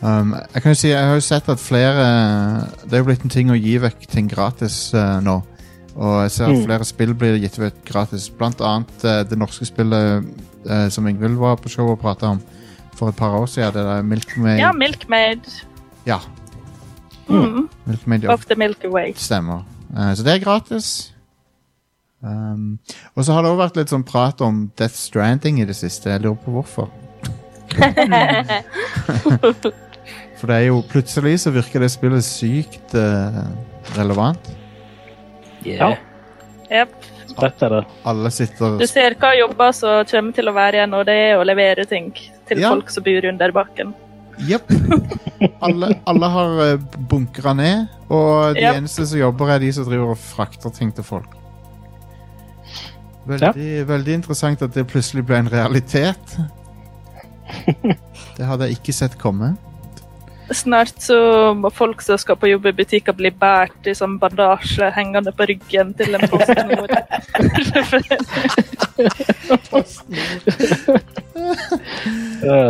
Um, jeg kan jo si, jeg har jo sett at flere Det er jo blitt en ting å gi vekk ting gratis uh, nå. Og jeg ser at Mm. flere spill blir gitt vekk gratis. Blant annet eh, det norske spillet eh, som Ingvild var på show og prata om for et par år siden. Det der Milkmaid. ja, Milkmaid. Ja, Mm. Milkmaid ja. Of the Milky Way. Stemmer. Uh, så det er gratis. Um, og så har det også vært litt sånn prat om Death Stranding i det siste. Jeg lurer på hvorfor. For det er jo plutselig så virker det spillet sykt uh, relevant. Yeah. Yep. Rett er det. Alle sitter Du ser hva jobber som kommer til å være igjen, og det er å levere ting til Ja. folk som bor under bakken. Jepp. Alle, alle har uh, bunkra ned, og de yep. eneste som jobber, er de som driver og frakter ting til folk. Veldig, veldig interessant at det plutselig ble en realitet. Det hadde jeg ikke sett komme. Snart så må folk som skal på jobb i butikker, bli båret i sånn bandasje hengende på ryggen til en postnord.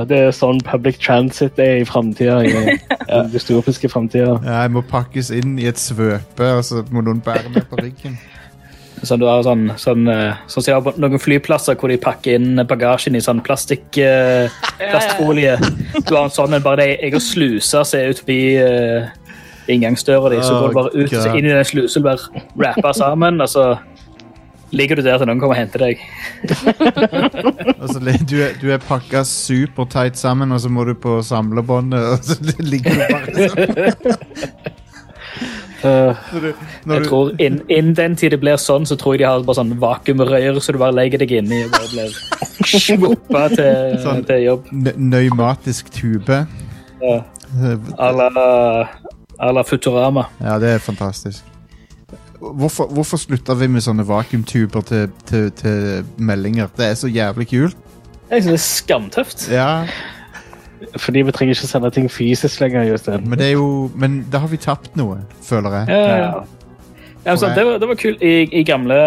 Det er sånn public transit er i framtida. I den dystopiske framtida. Ja, jeg må pakkes inn i et svøpe, og så må noen bære meg på ryggen. Sånn, du har sånn, sånn, sånn, sånn på noen flyplasser hvor de pakker inn bagasjen i sånn plastikk, eh, plastfolie. Du har en sånn, men bare det jeg og slusa ser ut forbi eh, inngangsdøra di, så Oh, går du bare ut så inn i den slusen, bare rapper sammen, og så ligger du der til noen kommer og henter deg. Altså, du, er, du er pakka supertight sammen, og så må du på samlebåndet, og så ligger du bare sånn. Eh, Når du, når Jeg tror innen inn den tid det blir sånn, så tror jeg de har bare sånn vakuumrør, så du bare legger deg inni og bare blir svuppa til, Sånn. til jobb. Nøymatisk tube. Ja. À la, à la Futurama. Ja, det er fantastisk. Hvorfor, hvorfor slutta vi med sånne vakuumtuber til, til, til meldinger? Det er så jævlig kult. Jeg synes det er skamtøft. Ja, fordi vi trenger ikke sende ting fysisk lenger. Jostein. men det er jo Men da har vi tapt noe, føler jeg. Ja, ja, ja. Sånn, det, var, det var kult i, i gamle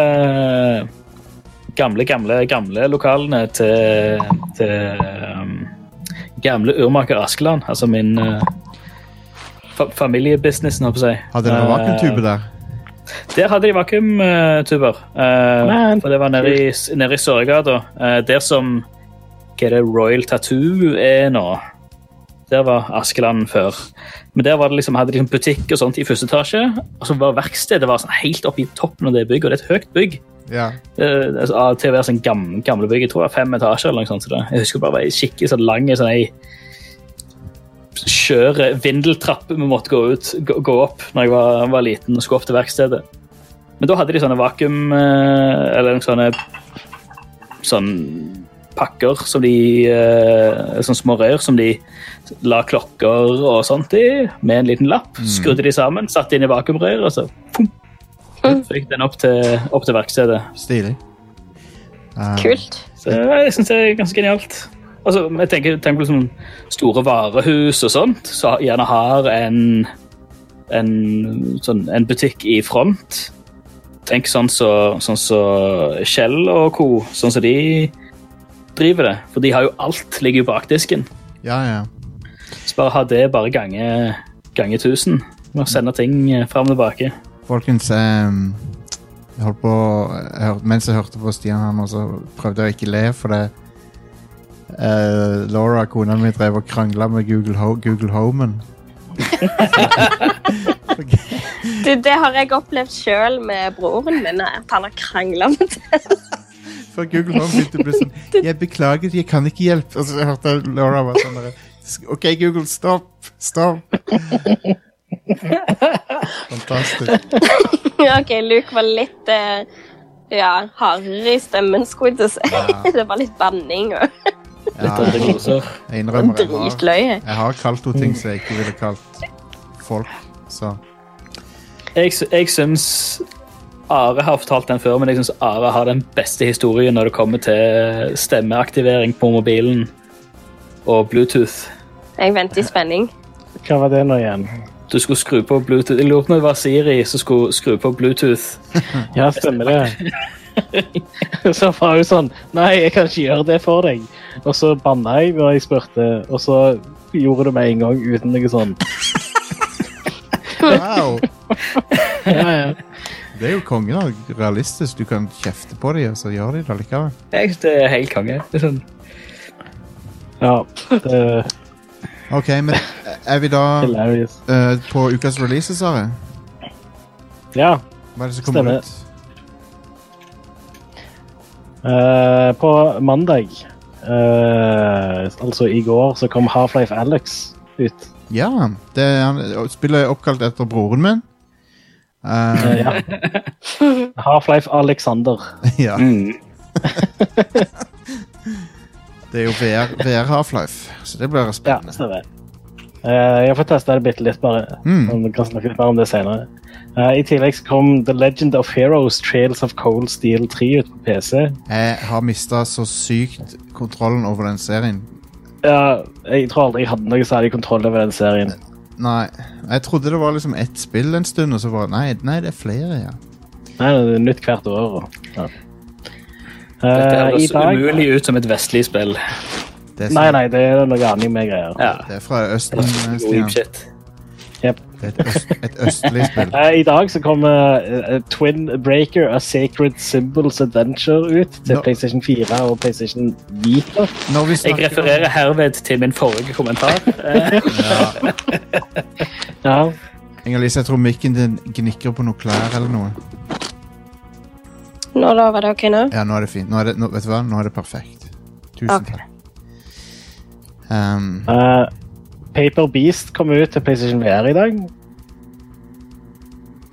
Gamle, gamle, gamle lokalene til, til um, Gamle urmaker Askeland. Altså min uh, fa familiebusinessen, holdt jeg på å si. Hadde dere Eh, vakuumtube der? Der hadde de vakuumtuber. Uh, for det var nede i, nede i Sørgata. Uh, der som Hva det Royal Tattoo er nå? Der var Askeland før. Men der var det liksom, hadde de liksom butikk og sånt i første etasje. Og så var verkstedet var sånn helt oppe i toppen av det bygget, og det er et høyt bygg. Ja. Uh, altså, til å være sånn gamle, gamle bygg. Jeg tror det var fem etasjer. eller noe sånt. Så det. Jeg husker bare var skikkelig sånn lang sånn ei skjør vindeltrappe vi måtte gå, ut, gå, gå opp når jeg var, var liten og skulle opp til verkstedet. Men da hadde de sånne vakuum... eh, Eller sånne sånn pakker som de eh, Sånne små rør som de la klokker og sånt i, med en liten lapp. Skrudde de sammen, satte inn i vakuumrør, og så pum, fikk den opp til, opp til verkstedet. Stilig. Uh. Kult. Så jeg syns det er ganske genialt. Altså, jeg tenker, tenker på liksom store varehus og sånt, så gjerne har en, en, sånn, en butikk i front. Tenk sånn så, sånn så Shell og co., sånn som de driver det. For de har jo alt ligger jo bak disken. ja, ja. Så bare ha det bare gange, gange 1000. Må sende ting eh, fram og tilbake. Folkens, ehm, jeg holdt på jeg hørte, Mens jeg hørte på Stian her nå, så prøvde jeg ikke le, for det eh, Laura, kona mi, drev og krangla med Google, Ho Google Homen. Du, det har jeg opplevd sjøl med broren min. At han har krangla med det. For Google Home begynte å bli sånn Jeg beklager, jeg kan ikke hjelpe. Og så hørte jeg Laura var sånn der, OK, Google, stopp. Stopp. Fantastisk. ok, Luke var litt uh, ja, hardere i stemmen, skulle jeg til å si. Ja. Det var litt banning og Andre gloser. jeg innrømmer jeg har, jeg har kalt henne ting som jeg ikke ville kalt folk. Så Jeg, jeg syns Are har fortalt den før, men jeg syns Are har den beste historien når det kommer til stemmeaktivering på mobilen og Bluetooth. Jeg venter i spenning. Hva var det nå igjen? Du skulle skru på Bluetooth. Jeg lurte på om det var Siri som skulle skru på Bluetooth. Ja, stemmer det. Så var hun sånn Nei, jeg kan ikke gjøre det for deg. Og så banna jeg når jeg spurte, og så gjorde det med en gang uten noe sånn. wow! Ja, ja. Det er jo kongen da, realistisk. Du kan kjefte på dem, og så gjør de det likevel. Jeg synes det er helt konge. Det er sånn, ja det OK, men er vi da hilarious. eh, på ukas releases, Sari? Ja. Hva er det som kommer Stemmer. ut? eh, på mandag, eh, altså i går, så kom Half-Life Alex ut. Ja, det er, spillet er oppkalt etter broren min. Eh, Eh, ja. Half-Life Alexander. ja, mm. det er jo VR, VR Half-Life, så det blir Ja, spennende. stemmer. Eh, jeg får testa det bitte litt, bare. Mm. Vi kan snakke litt mer om det senere. Eh, I tillegg så kom The Legend of Heroes Trails of Cold Steel 3 ut på PC. Jeg har mista så sykt kontrollen over den serien. Ja, jeg tror aldri jeg hadde noe særlig kontroll over den serien. Nei, jeg trodde det var liksom ett spill en stund, og så var nei, nei, det er flere, ja. Nei, det er nytt hvert år. og- Ja. Dette Eh, høres uh, umulig ut som et vestlig spill. Det er, Nei, nei, det er noe anime-greier. Ja. det er fra Østen, eh, Stian. Det er et, øst, et østlig spill. Eh, I dag så kommer eh, Twin Breaker A Sacred Symbols Adventure ut til Nå- PlayStation 4 og PlayStation Vita. Jeg refererer herved til min forrige kommentar. Eh, Ja. Inger-Lise, jeg tror mikken din gnikker på noe klær eller noe. Nå da, var det ok nå? Ja, nå er det fint. Nå er det, nå, vet du hva? Nå er det perfekt. Tusen okay. takk. Um, Eh, Paper Beast kommer ut til PlayStation VR i dag.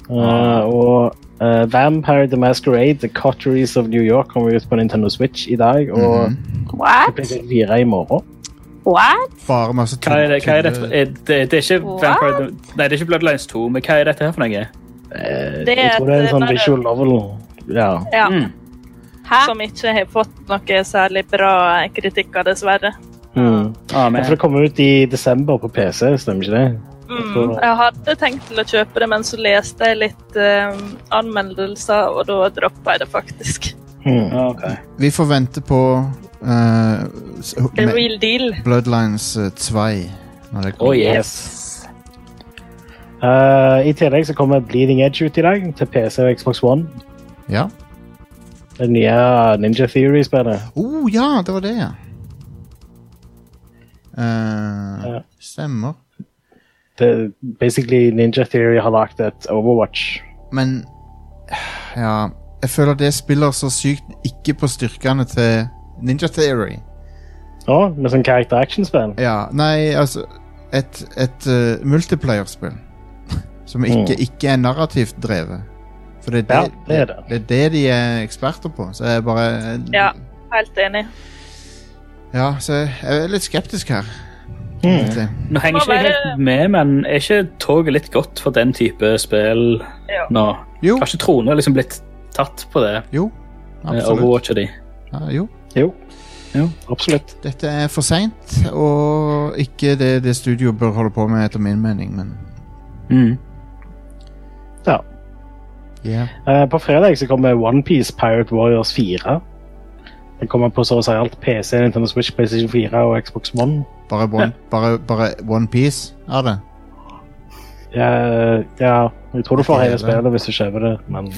Uh, og uh, Vampire the Masquerade The Cotteries of New York kommer ut på Nintendo Switch i dag. Og mm -hmm. What? PlayStation 4 i morgen. What? Bare masse Hva er det, hva er det, er det, det er ikke What? Vampire, the- Nei, det er ikke Bloodlines 2, men hva er dette her for noe? Uh, Det er jeg tror det er en sånn visual novel. Ja. Ja, Mm. Som ikke har fått noe særlig bra kritikker, dessverre. Mm. Ah, men, for det kommer ut i desember på PC, stemmer ikke det? Mm. Jeg hadde tenkt til å kjøpe det, men så leste jeg litt eh, anmeldelser, og da droppa jeg det faktisk. Mm. okay. Vi får vente på uh, The real deal. Bloodlines uh, 2 når det. Oh yes. Uh, I tillegg så kommer Bleeding Edge ut i dag til PC og Xbox One. Ja. Det nye Ninja Theory-spillet. Oh, ja, det var det, ja. Uh, Stemmer. Det, basically, Ninja Theory har lagd et Overwatch. Men Ja. Jeg føler det spiller så sykt ikke på styrkene til Ninja Theory. Å, med sånn character action-spill. Ja, nei, altså Et, et uh, multiplayer-spill som ikke, ikke er narrativt drevet. For det er Ja, det, det er det. det er det de er eksperter på. Så jeg bare Ja, helt enig. Ja, så jeg er litt skeptisk her. Mm. egentlig. Nå henger ikke jeg helt med, men er ikke toget litt godt for den type spill Ja. nå? Jo, Har ikke Trone liksom blitt tatt på det? jo. Absolutt. De? Ja, jo. Jo. Jo. Absolutt. Dette er for seint, og ikke det det studioet bør holde på med, etter min mening, men Mm. Ja. yeah. Eh, på fredag så kommer OnePiece Pirate Warriors 4. Det kommer på så å si alt PC, Nintendo Switch, PlayStation 4 og Xbox One. Bare one, bare, bare one piece er det. Ja, ja, jeg tror du får hele spillet hvis du kjøper det, men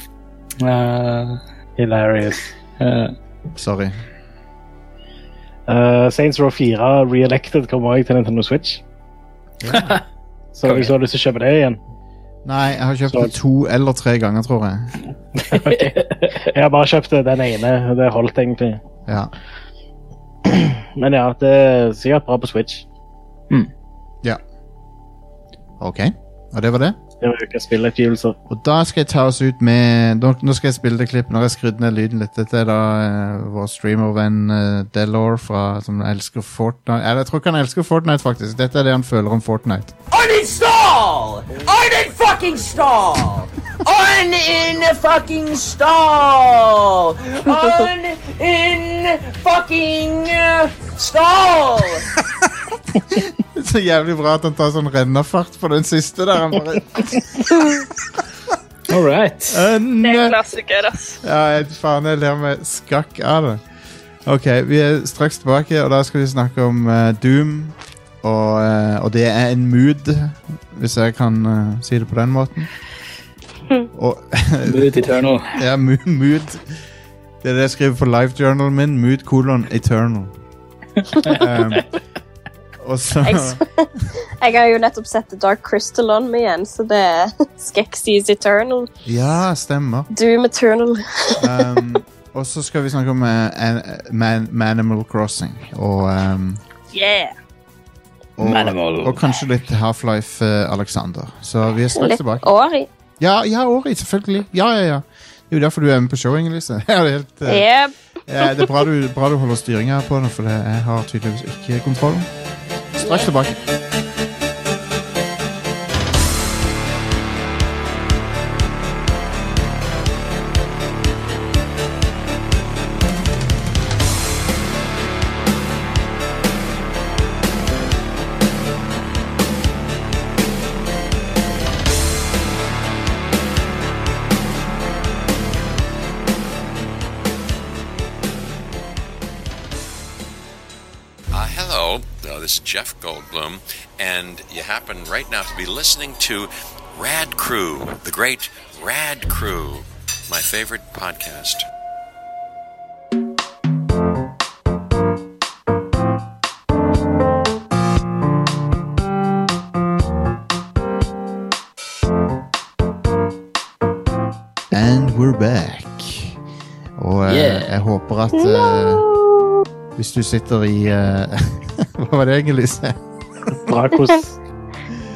uh, hilarious. Uh. Sorry. Uh, Saints Row 4 Re-Elected kommer også til Nintendo Switch. Så hvis du har lyst til å kjøpe det igjen Nei, jeg har kjøpt Så- det to eller tre ganger, tror jeg. Jeg har bare kjøpt den ene, det holdt egentlig. Ja. Men ja, det er sikkert bra på Switch. Ja OK. Og det var det. Det var ukas spillutgivelser. Og da skal jeg ta oss ut med Nå, nå skal jeg spille det klippet. Nå har jeg skrudd ned lyden litt. Dette er da uh, vår streamervenn uh, Delor fra, som elsker Fortnite. Eller, jeg tror ikke han elsker Fortnite, faktisk. Dette er det han føler om Fortnite. Uninstall! Uninstall! Unin-fucking stall! On in fucking stall! On in fucking stall! Så jævlig bra at han tar sånn rennafart på den siste der. Han bare All right. Det er en klassiker, ass. Ja, jeg, faen, jeg ler meg skakk av det. Ok, vi er straks tilbake, og da skal vi snakke om uh, Doom. Og, eh, og det er en mood, hvis jeg kan uh, si det på den måten. Og Mood Eternal. ja, mood Det er det jeg skriver på live-journalen min. Mood kolon eternal. um, og så Jeg har jo nettopp sett The Dark Crystal on meg igjen, så det er Skeksis Eternal. Ja, stemmer. Doom Eternal. Um, og så skal vi snakke om uh, an, man, Manimal Crossing. Og, um, Yeah. Og, og kanskje litt Half-Life uh, Alexander. Så vi er straks Litt tilbake. år i. Ja, ja, Ori, selvfølgelig. Ja, ja, ja. Det er jo derfor du er med på showing, Elise. Ja, det, er helt, uh, Yep. ja, det er bra du, bra du holder styringa på det, for jeg har tydeligvis ikke kontroll. Straks tilbake. Jeff Goldblum, and you happen right now to be listening to Rad Crew, the great Rad Crew, my favorite podcast. And we're back. Og eh, Yeah. jeg håper at eh, hvis du sitter i eh, Hva var det egentlig? Kos.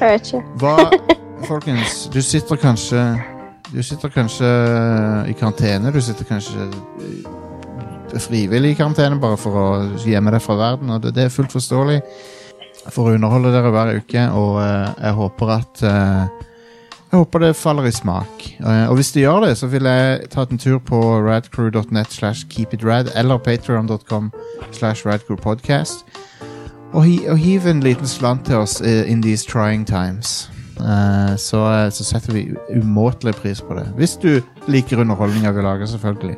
Jeg vet ikke. Hva Folkens, du sitter kanskje Du sitter kanskje i karantene. Du sitter kanskje frivillig i karantene bare for å gjemme deg fra verden. Og det, det er fullt forståelig for å underholde dere hver uke, og uh, jeg håper at uh, jeg håper det faller i smak. Eh, og hvis det gjør det, så vil jeg ta en tur på radcrew.net slash keepitrad eller patreon.com slash radcrewpodcast. Og, hi og hiv en liten slant til oss eh, in these trying times. Uh, så, eh, så setter vi umåtelig pris på det. Hvis du liker underholdninga vi lager, selvfølgelig.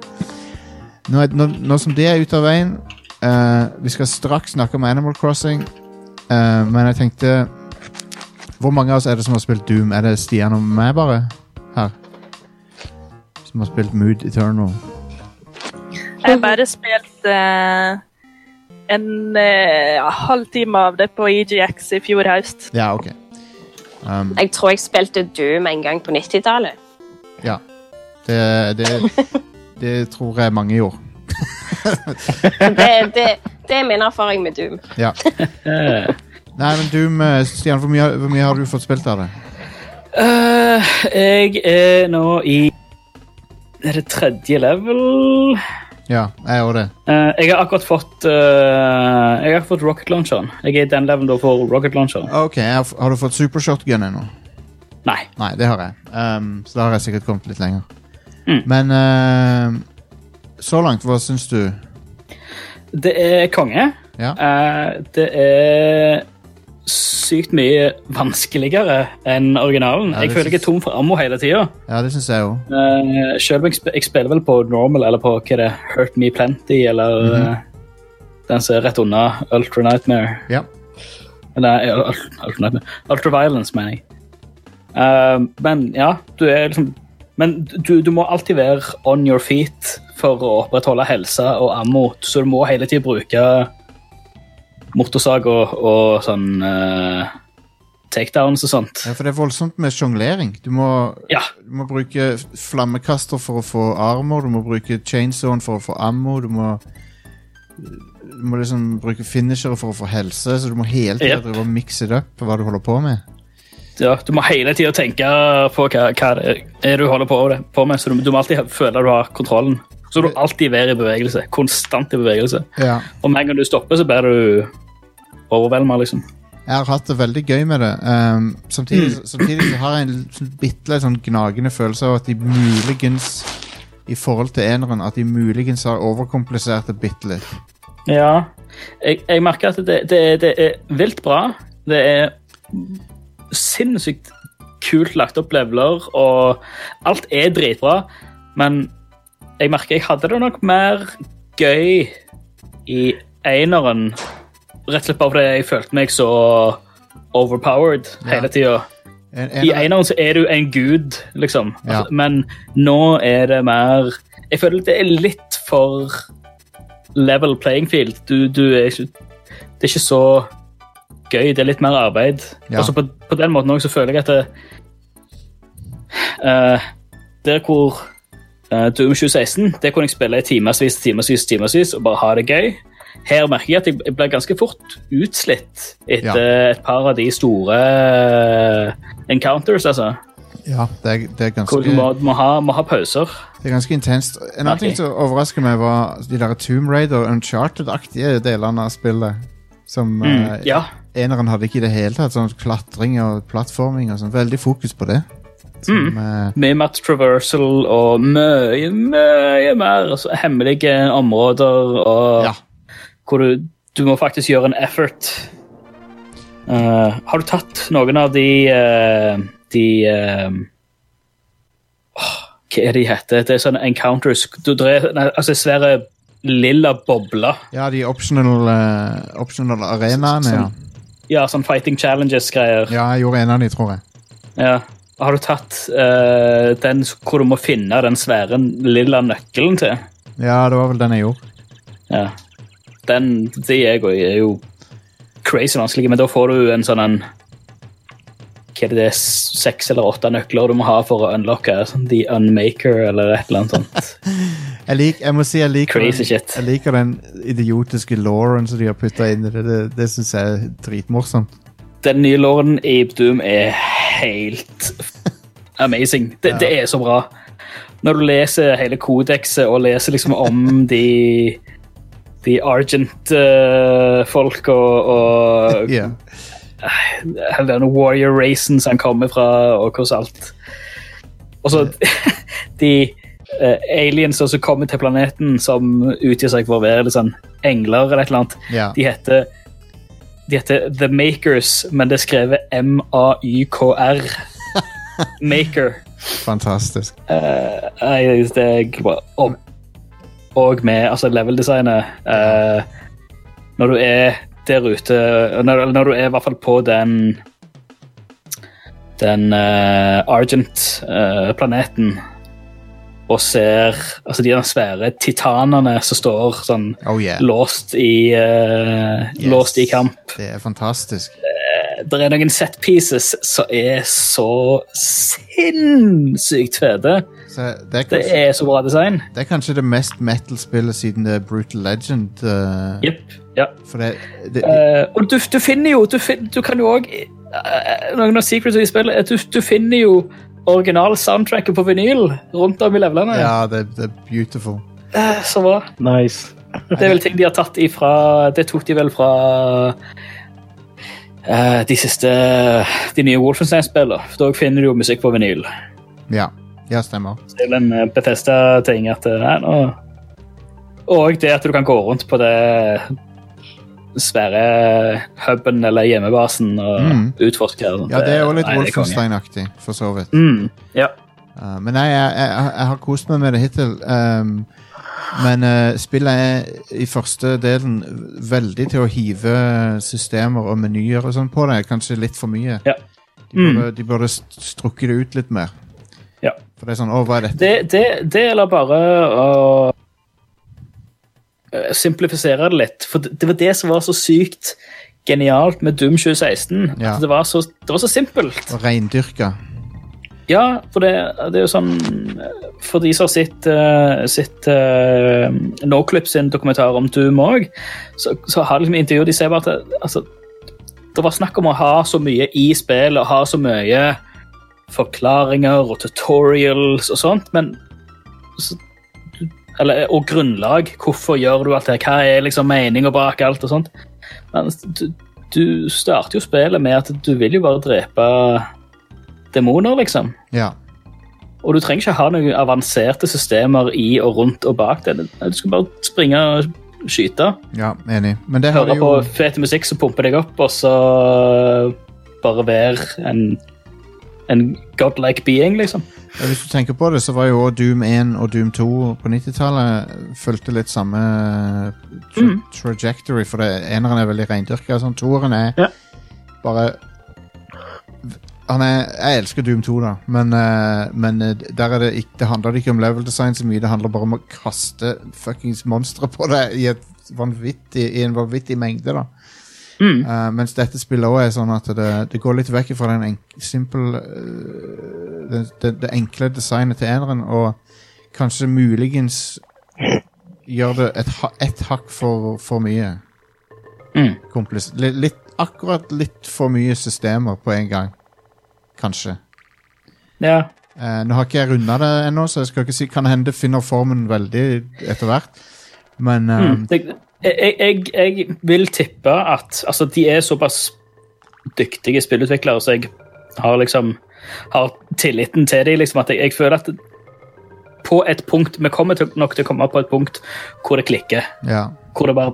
Nå, er, nå, nå som det er ute av veien uh, Vi skal straks snakke om Animal Crossing, uh, men jeg tenkte Hvor mange av oss er det som har spilt Doom? Er det Stian og meg, bare? Her. Som har spilt Mood Eternal. Jeg har bare spilt en eh, halvtime halv time av det på EGX i fjor høst. Ja, ok. Um, Jeg tror jeg spilte Doom en gang på 90-tallet. ja. Det, det, det tror jeg mange gjorde. Det, det, det er min erfaring med Doom. Ja. Nei, men Doom, eh, Stian, hvor mye, hvor mye har du fått spilt av det? Eh, jeg er nå i Er det tredje level? Ja, jeg òg det. Uh, jeg har akkurat fått uh, Jeg har fått rocket launcheren. Jeg er i den levelen da for rocket launcheren. Ok, har, Har du fått supershotgun ennå? Nei. Nei, det har jeg. Um, så da har jeg sikkert kommet litt lenger. Mm. Men uh, så langt, hva syns du? Det er konge. Ja. Det er sykt mye vanskeligere enn originalen. Ja, jeg føler jeg er tom for ammo hele tida. Ja, det synes jeg òg. Uh, selv om jeg, sp jeg spiller vel på normal eller på hva er Hurt Me Plenty eller Mhm. eh, den som er rett unna Ultra Nightmare. Ja. Eller eh, Ultra Nightmare. Ultra Violence, mener jeg. Eh, men ja, du er liksom Men du, du må alltid være on your feet for å opprettholde helse og ammo, så du må hele tida bruke motorsag og, og sånn uh, takedowns og sånt. ja, for det er voldsomt med sjonglering. Du, Ja. du må bruke flammekaster for å få armor, du må bruke chainsawn for å få ammo, du må du må liksom bruke finishere for å få helse, så du må hele tida Yep. mikse det opp på hva du holder på med. Ja, du må hele tida tenke på hva, hva er du holder på, med, så du, du må alltid føle at du har kontrollen. Så du alltid være i bevegelse. Konstant i bevegelse. Ja. Og med en gang du stopper, så blir du overveldet, liksom. Jeg har hatt det veldig gøy med det. Um, samtidig, samtidig så har jeg en sånn bitte litt sånn gnagende følelse av at de muligens i forhold til eneren, at de muligens har overkomplisert det bitte litt. Ja. Jeg, jeg merker at det, det, det er vilt bra. Det er sinnssykt kult lagt opp leveler, og alt er dritbra. Men jeg merker jeg hadde det nok mer gøy i eneren. Rett og slett bare fordi jeg følte meg så overpowered hele tida. En, I en, eneren så er du en gud, liksom. Altså, men nå er det mer Jeg føler det er litt for level playing field. Du, du er ikke Det er ikke så gøy. Det er litt mer arbeid. Ja. Og så på, på den måten også så føler jeg at det, uh, Der hvor uh, Doom 2016 Det kunne jeg spille i timevis, timevis, timevis og bare ha det gøy. Her merker jeg at jeg blir ganske fort utslitt etter et par av de store eh, encounters, altså. ja, det er, det er Hvor du må, må, ha, må ha pauser. Det er ganske intenst. En annen okay. ting som overrasker meg, var de der Tomb Raider Uncharted-aktige delene av spillet. Som Mm, eh, ja. eneren hadde ikke i det hele tatt. Sånn klatring og plattforming og sånn. Veldig fokus på det. Som, Mm. eh, Mye mer traversal og mye, mye mer altså, hemmelige områder og Ja. Hvor du, du må faktisk gjøre en effort. Uh, har du tatt noen av de uh, de uh, oh, Hva er de heter? Det er sånne encounters. Du drev altså svære lilla bobler. ja, de optional, optional arenaene, ja. Ja, sånn Fighting Challenges-greier. Ja, jeg gjorde en av de, tror jeg. Ja. Har du tatt den hvor du må finne den svære lilla nøkkelen til? Ja, det var vel den jeg gjorde. Ja. Den, de er jo, er jo crazy vanskelig, men da får du en sånn en Hva er det det er, seks eller åtte nøkler du må ha for å unlocke The Unmaker eller et eller annet sånt. Jeg, lik, jeg må si jeg liker, Crazy shit. jeg liker den idiotiske lauren som de har putta inn i det. Det, det syns jeg er dritmorsomt. Den nye lauren i Doom er helt amazing. Det, det er så bra. Når du leser hele kodekset og leser liksom om de de Argent-folk og, og yeah. hele denne warrior-racen som han kommer fra, og hvordan alt. Og så de uh, aliens som kommer til planeten som utgir seg for å være sånn engler eller et eller annet, yeah. de heter de heter The Makers, men det er skrevet M-A-Y-K-R. Maker. Fantastisk. Uh, nei, det er bare Og, og med altså level-designet eh, Når du er der ute når, når du er i hvert fall på den Den eh, Argent-planeten og ser altså de svære titanene som står sånn Oh yeah. låst i eh, Yes. Låst i kamp. Det er fantastisk. Det er noen set pieces som er så sinnssykt fete. Det, er Det er så bra design. det er kanskje det mest metal-spillet siden det er Brutal Legend. Uh, yep, Ja. For det, det, uh, og du, du finner jo Du, fin, du kan jo òg Noen av secrets i spillet er at du, du finner jo original soundtracket på vinyl rundt om i levelene. Ja, det, det er beautiful. Eh, Så bra. Nice. Det er vel ting de har tatt ifra Det tok de vel fra eh, de siste De nye Wolfenstein-spillene. Da finner du jo musikk på vinyl. Ja, ja stemmer. Det er en Bethesda-ting at eh, nei, nå Og det at du kan gå rundt på det svære huben eller hjemmebasen og Mm. utforske. og. Ja, det er jo litt. Wolfenstein-aktig, for så vidt. Mm, ja. Uh, men nei, jeg, jeg, jeg har kost meg med det hittil. Um, men uh, spillet er i første delen veldig til å hive systemer og menyer og sånn på det. Kanskje litt for mye. Ja. De, burde, de burde strukket det ut litt mer. Ja. For det er sånn Å, hva er dette? Det, det, det eller bare å eh, simplifisere det litt. For det det var det som var så sykt genialt med Doom 2016. Ja. Det var så, det var så simpelt. Og reindyrka. Ja, for det, det er jo sånn For de som har sett, uh, sett uh, Noclip sin dokumentar om Doom òg, så, så har liksom intervjuet De ser bare at altså, det var snakk om å ha så mye i spillet og ha så mye forklaringer og tutorials og sånt, men så, eller, Og grunnlag. Hvorfor gjør du alt det? Hva er liksom meninga bak alt og sånt? Men du, du starter jo spillet med at du vil jo bare drepe demoner, liksom. Ja. Og du trenger ikke ha noen avanserte systemer i og rundt og bak det. Du skal bare springe og skyte. ja, enig. Men det Høre de på jo fet musikk som pumper deg opp, og så bare være en, en godlike being, liksom. ja, Hvis du tenker på det, så var jo Doom 1 og Doom 2 på 90-tallet fulgte litt samme tra Mhm. trajectory, for det, eneren er veldig reindyrka. Sånn, toeren er Ja. bare er, Jeg elsker Doom 2, da, men, uh, men eh, der er det ikke, det handler ikke om level design så mye. Det handler bare om å kaste fuckings monstre på deg i, i en vanvittig mengde. da Mm. Uh, mens dette spillet også er sånn at det, det går litt vekk fra den enk simple uh, det, det, det enkle designet til eneren, og kanskje muligens gjør det et, et hakk for, for mye. Mm. Komplis litt, akkurat litt for mye systemer på en gang. Kanskje. Ja. Eh, nå har ikke jeg runda det ennå, så jeg skal ikke si Kan hende det finner formen veldig etter hvert. Men eh, Mm. Det, jeg, jeg, jeg vil tippe at altså, de er såpass dyktige spillutviklere, så jeg har liksom har tilliten til dem. Liksom, at jeg, jeg føler at på et punkt Vi kommer til, nok til å komme på et punkt hvor det klikker. ja. Hvor det bare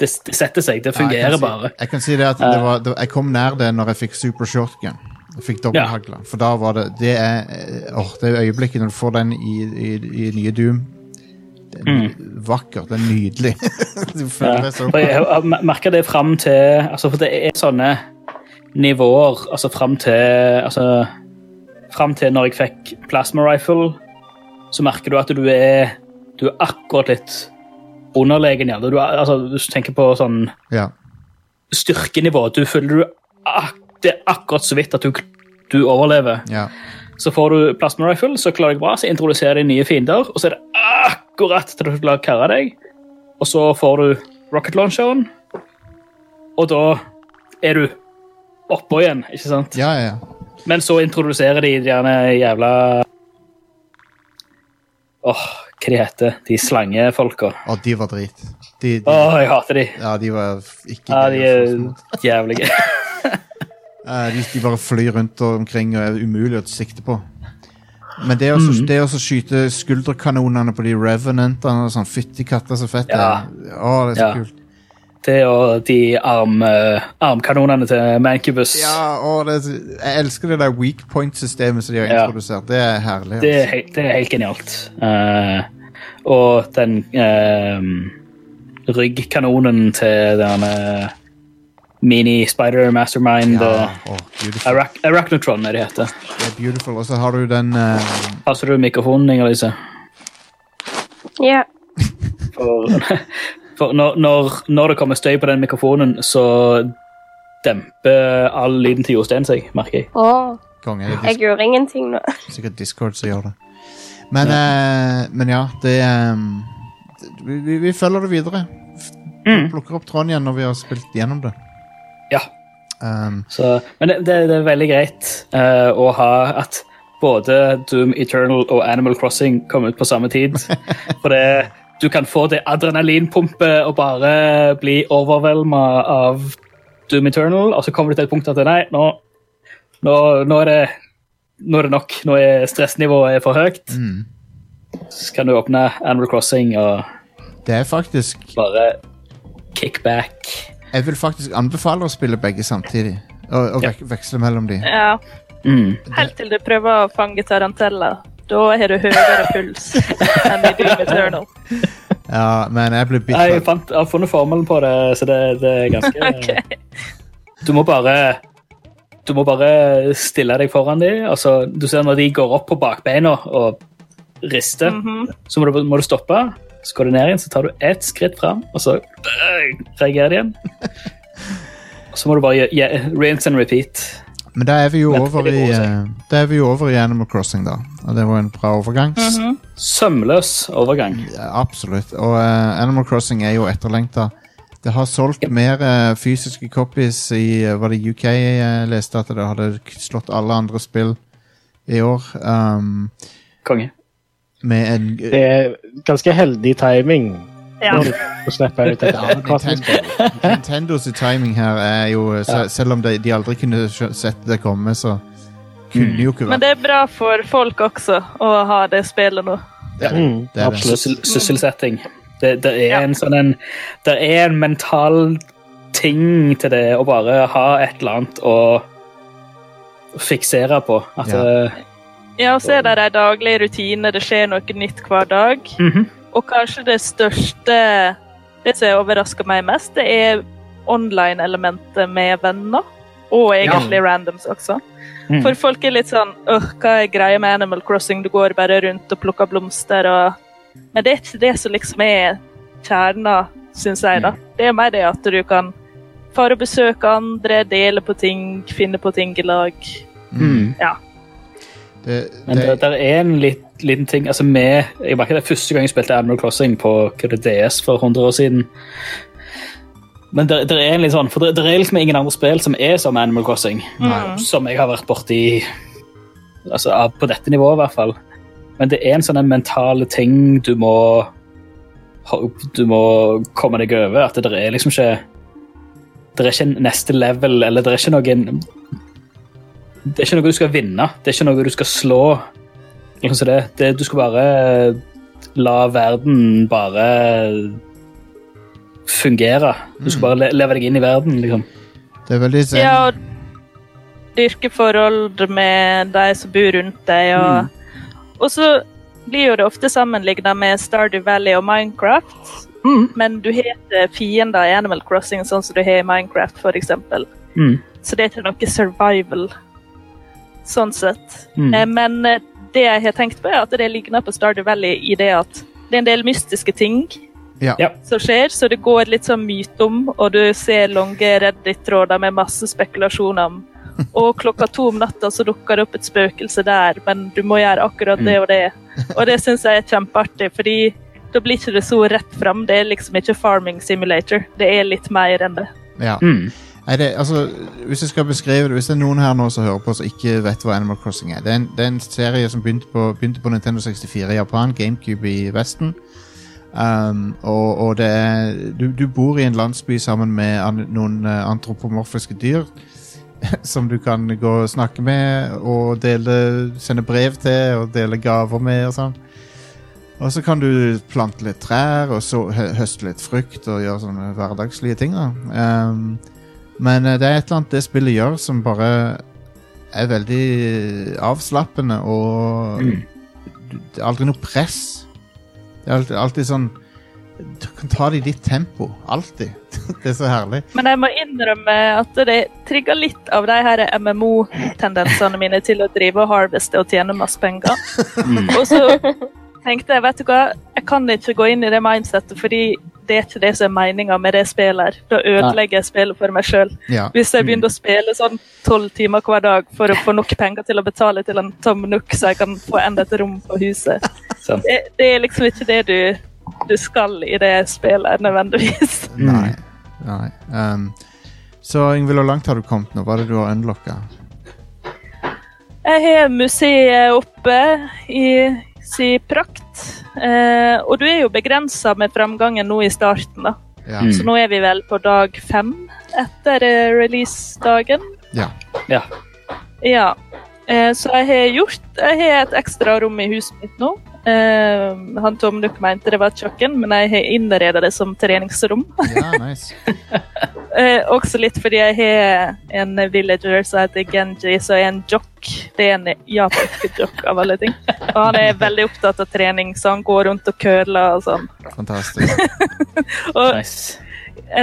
Det, det setter seg. Det Ja, jeg fungerer si- bare. Jeg kan si det at det var, det, jeg kom nær det når jeg fikk super shotgun. Jeg fikk dobbelthagla. For da var det Det er eh, åh, det er øyeblikket når du får den i, i, i nye Doom. Det er vakkert. Det er nydelig. du føler Ja. det så Og jeg har merka det fram til altså For det er sånne nivåer altså fram til altså, Fram til når jeg fikk plasma rifle, så merker du at du er Du er akkurat litt underlegen. Ja. Du, er, altså, du tenker på sånn Ja. styrkenivå Du føler du ak Det er akkurat så vidt at du, du overlever. ja. Så får du plasma rifle, så klarer deg bra, så introduserer de nye fiender, og så er det akkurat til du klarer å karre deg. Og så får du rocket launcheren, og da er du oppå igjen, ikke sant? Ja, ja, ja. Men så introduserer de gjerne jævla Åh, hva de heter De slangefolka. Og de var drit. Å, oh, jeg hater de. ja, de var ikke Ja, de er jævlige. Eh, de, de bare flyr rundt og omkring og er umulig å sikte på. Men det å er å skyte skulderkanonene på de revenantene og sånn. Fytti katta, så fett det Ja. Å, det er så Ja. kult. Det og de arm, eh, armkanonene til Mancubus. Ja, å, det jeg elsker det der weak point-systemet som de har Ja. introdusert. Det er herlig. Det er, altså. helt, det er helt genialt. Uh, og den uh, ryggkanonen til den eh, Mini Spider Mastermind Ja, eh, å. Arach Arachnotron er det heter. Det er beautiful. Og så har du den uh... Passer du mikrofonen, Inger-Lise? Ja. For, for når, når, når det kommer støy på den mikrofonen, så demper all lyden til Jostein seg, merker jeg. Oh. konge. Jeg gjør ingenting nå. sikkert Discord som gjør det. Men, eh, men ja, det um, vi, vi, vi følger det videre. Mm. Plukker opp tråden igjen når vi har spilt gjennom det. Ja. Um, Så, men det, det, er veldig greit uh, å ha at både Doom Eternal og Animal Crossing kom ut på samme tid. For det, du kan få det adrenalinpumpet og bare bli overvelda av Doom Eternal, og så kommer du til et punkt at nei, nå, nå, nå, er, det, nå er det nok. Nå er stressnivået for høyt. mm. Så kan du åpne Animal Crossing og Det er faktisk bare kick back. Jeg vil faktisk anbefale å spille begge samtidig. Og, og vek, veksle mellom de. Ja, Mm. Helt til du prøver å fange tarantella. Da har du høyere puls enn i Doom Eternal. Ja, men jeg ble bitt Nei, Jeg, fant, jeg har funnet formelen på det, så det, det er ganske okay. Du må bare Du må bare stille deg foran dem. Altså, du ser når de går opp på bakbeina og rister, Mhm. så må du, må du stoppe. Så går du ned igjen, så tar du ett skritt fram, og så reagerer det igjen. Og så må du bare gjøre rinse and repeat. Men da er vi jo over i eh, Da er vi jo over i Animal Crossing, da. Og det var en bra overgang. Mm -hmm. Sømløs overgang. Ja, absolutt. Og uh, Animal Crossing er jo etterlengta. Det har solgt Yep. mer uh, fysiske copies i uh, Var det UK jeg leste at det hadde slått alle andre spill i år? Um, Konge. Med en Det er ganske heldig timing. Ja. Nintendos timing her er jo se, Ja. Selv om de, de aldri kunne sett det komme, så kunne jo ikke vært Men det er bra for folk også å ha det spillet nå. Ja, Mm, det det. absolutt. Sysselsetting. Det, det er Ja. en sånn en Det er en mental ting til det å bare ha et eller annet å fiksere på. At Ja. eh, Ja, og så er det de daglige rutiner. Det skjer noe nytt hver dag. Mhm. Og kanskje det største Det som overrasker meg mest, det er online-elementet med venner. Og egentlig randoms også. Mm. For folk er litt sånn Åh, hva er greia med Animal Crossing? Du går bare rundt og plukker blomster og Men det er ikke det som liksom er kjerna, syns jeg, da. Det er mer det at du kan fare og besøke andre, dele på ting, finne på ting i lag. Mm. Ja. Det, Men det, det, der er en litt, liten ting altså med, Jeg var ikke det første gang jeg spilte Animal Crossing på hva er DS for 100 år siden. Men det, det er en litt sånn, for det, det er liksom ingen andre spill som er som Animal Crossing. Som jeg har vært borti altså, på dette nivået, i hvert fall. Men det er en sånn en mental ting du må Du må komme deg over. At det er liksom ikke Det er ikke en neste level, eller det er ikke noen det er ikke noe du skal vinne. Det er ikke noe du skal slå. Liksom det, det, du skal bare la verden bare fungere. Du skal bare le, leve deg inn i verden, liksom. det er veldig zen. Ja, og dyrke forhold med de som bor rundt deg. Og, og så blir jo det ofte sammenligna med Stardew Valley og Minecraft. Men du heter fiender i Animal Crossing sånn som du har i Minecraft, f.eks. Mm. Så det er ikke noe survival sånn sett. Mm. Eh, Men eh, det jeg har tenkt på, er at det ligner på Stardew Valley i det at det er en del mystiske ting Ja. Ja. som skjer, så det går litt sånn myt om, og du ser lange Reddit-tråder med masse spekulasjoner om og klokka to om natta så dukker det opp et spøkelse der, men du må gjøre akkurat det og det. Og det syns jeg er kjempeartig, fordi da blir ikke det så rett fram. Det er liksom ikke Farming Simulator. Det er litt mer enn det. ja. Mm. Nei, det, altså, hvis jeg skal beskrive det Hvis det er noen her nå som hører på som ikke vet hva Animal Crossing er Det er en, det er en serie som begynte på, begynte på Nintendo 64 i Japan, GameCube i Vesten. Um, og og det er du, du bor i en landsby sammen med an, noen eh, antropomorfiske dyr som du kan gå og snakke med og dele, sende brev til og dele gaver med og sånn. Og så kan du plante litt trær og så høste litt frukt og gjøre sånne hverdagslige ting. da. Um, men eh, det er et eller annet det spillet gjør som bare er veldig avslappende og Mm. det er aldri noe press. Det er alltid, alltid sånn Du kan ta det i ditt tempo. Alltid. det er så herlig. Men jeg må innrømme at det trigger litt av de her MMO-tendensene mine til å drive og harveste og tjene masse penger. Og så tenkte jeg, vet du hva, jeg kan ikke gå inn i det mindsettet, fordi det er ikke det som er meninga med det spillet. her. Da ødelegger jeg spillet for meg sjøl. Ja. Hvis jeg begynner å spille sånn tolv timer hver dag for å få nok penger til å betale til en tom nok, så jeg kan få enda et rom på huset. Det, det er liksom ikke det du, du skal i det spillet, nødvendigvis. Nei. Nei. Um, så Ingvild, hvor langt har du kommet nå? Hva er det du har unlocka? Jeg har museet oppe i si prakt. Eh, og du er jo begrensa med framgangen nå i starten, da. Ja. Mm. Så nå er vi vel på dag fem etter eh, releasedagen. ja. Ja. Ja. Eh, så jeg har gjort Jeg har et ekstra rom i huset mitt nå. Eh, han Tom Nook mente det var et kjøkken, men jeg har innreda det som treningsrom. ja nice. Eh, også litt fordi jeg har en villager som heter Genji, som er en jock. Det er en japansk jock, av alle ting. Og han er veldig opptatt av trening, så han går rundt og curler og sånn. Fantastisk. Og Nice.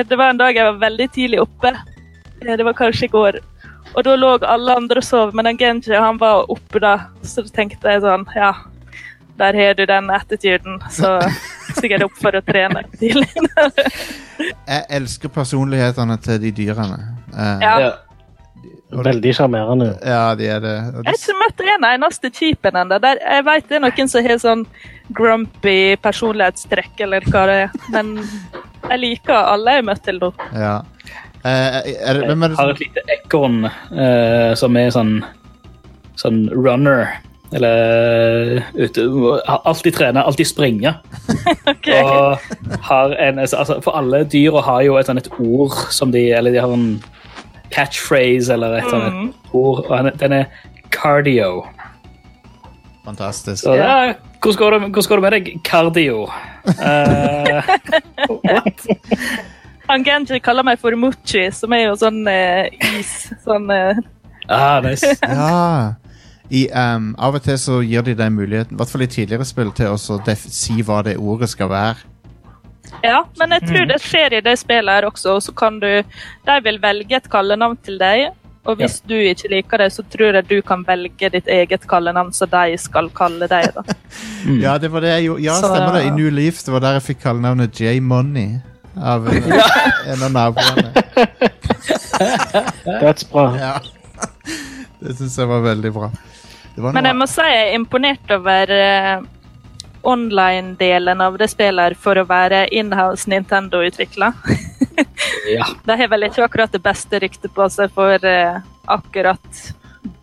det var en dag jeg var veldig tidlig oppe. Eh, Det var kanskje i går. Og da lå alle andre og sov, men Genji han var oppe da. Så tenkte jeg sånn, ja, der har du den attituden. Så stiger jeg opp for å trene tidlig. Jeg elsker personlighetene til de dyrene. Uh, Ja. Veldig sjarmerende. ja, de er det. De... Jeg har ikke møtt en eneste kjipen ennå. Jeg vet det er noen som har sånn grumpy personlighetstrekk, eller hva det er. Men jeg liker alle jeg har møtt til nå. ja. Eh, er det, hvem er det har et lite ekorn eh, som er sånn sånn runner. Eller ute, alltid trene, alltid springer. okay. Og har en, altså, for alle dyra har jo et, sånt et ord som de Eller de har en catchphrase eller et sånt Mm. et ord. Og den er cardio. Fantastisk. Så ja, hvordan, går det, hvordan går det med deg? Cardio. Uh, what? Han Genji kaller meg for mochi, som er jo sånn eh, is. Sånn eh, Ah, nice. Ja. I, um, av og til så gir de deg muligheten, i hvert fall i tidligere spill, til å si hva det ordet skal være. Ja, men jeg tror det skjer i det spillet her også. og Så kan du De vil velge et kallenavn til deg. Og hvis du ikke liker det, så tror jeg du kan velge ditt eget kallenavn, så de skal kalle deg. da. Ja, det var det jeg gjorde. Ja, Så- stemmer det. I New Leaf det var der jeg fikk kallenavnet J-Money. Av en, en av naboene. Dødsbra. Ja. Det syns jeg var veldig bra. Det var Men jeg må si jeg er imponert over uh, online-delen av det spillet for å være inhouse Nintendo-utvikla. Ja. De har vel ikke akkurat det beste ryktet på seg for uh, akkurat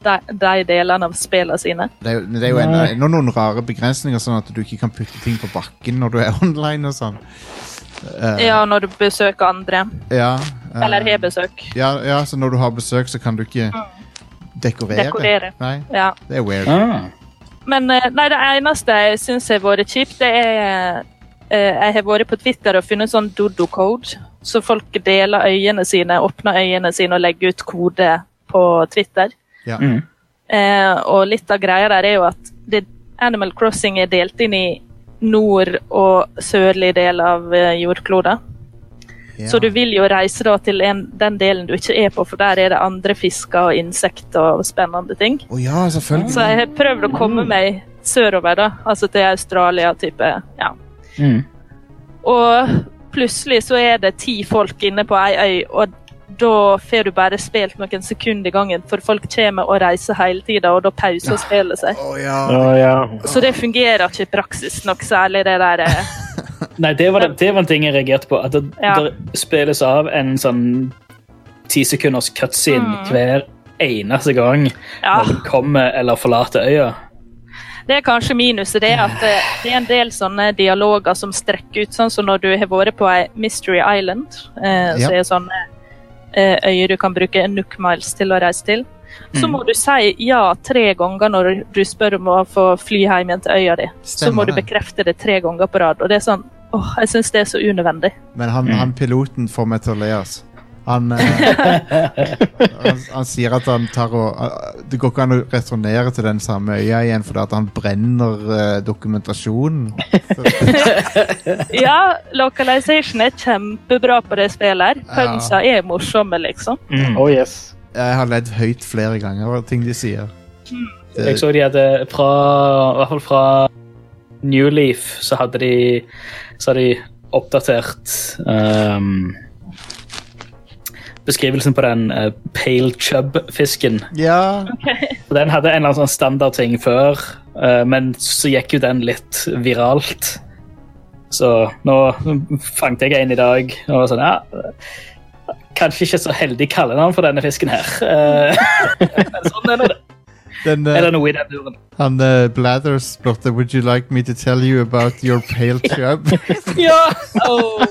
de, de delene av spillene sine. det er det er jo en, en, noen rare begrensninger, sånn at du ikke kan putte ting på bakken når du er online og sånn. Uh, Ja, når du besøker andre. ja, uh, Eller har besøk. ja, ja, så når du har besøk, så kan du ikke dekorere. Dekorere. Nei, Ja. det er weird. Ah. Men eh, nei, det eneste jeg syns har vært kjipt, det er eh, Jeg har vært på Twitter og funnet sånn dodo-code. Så folk deler øyene sine, åpner øyene sine og legger ut kode på Twitter. Ja. Mm. Eh, og litt av greia der er jo at det, Animal Crossing er delt inn i nord- og sørlig del av eh, jordkloden. Ja. Så du vil jo reise da til en, den delen du ikke er på, for der er det andre fisker og insekter og spennende ting. Å ja, selvfølgelig. Så jeg har prøvd å komme meg sørover, da. Altså til Australia, type. Ja. Mm. Og plutselig så er det ti folk inne på ei øy, og da får du bare spilt noen sekunder i gangen, for folk kommer og reiser hele tida, og da pauser spillet seg. Å ja. Oh, ja. Så det fungerer ikke i praksis nok særlig, det der eh, Nei, det var, det, det var en ting jeg reagerte på. At det, Ja. det spilles av en sånn ti sekunders cutscene hver eneste gang Ja. når du kommer eller forlater øya. Det er kanskje minuset, det at det, det er en del sånne dialoger som strekker ut, sånn som når du har vært på ei Mystery Island, eh, Ja. så er sånne eh, øyer du kan bruke Nook Miles til å reise til. Så må du si ja tre ganger når du spør om å få fly hjem igjen til øya di. Så må du bekrefte det tre ganger på rad. Og det er sånn åh, jeg syns det er så unødvendig. Men han, Mm. han piloten får meg til å le, altså. Han, eh, han, han sier at han tar og eh, Det går ikke an å returnere til den samme øya igjen fordi at han brenner eh, dokumentasjonen. Ja, localization er kjempebra på det spillet her. Ja. Er morsomme, liksom. Oh, yes. Jeg har ledd høyt flere ganger over ting de sier. Det, Jeg så de hadde fra, i hvert fall fra New Leaf, så hadde de, så hadde de oppdatert ehm, beskrivelsen på den uh, pale chub-fisken. ja, Okay. Den hadde en eller annen sånn standardting før, uh, men så gikk jo den litt viralt. Så nå fanget jeg en i dag og var sånn Ja, kanskje ikke så heldig kallenavn for denne fisken her. Eh, men sånn er det. den, eh, Er det noe i den duren? han uh, Blathers spurte Would you like me to tell you about your pale chub? Ja! Oh.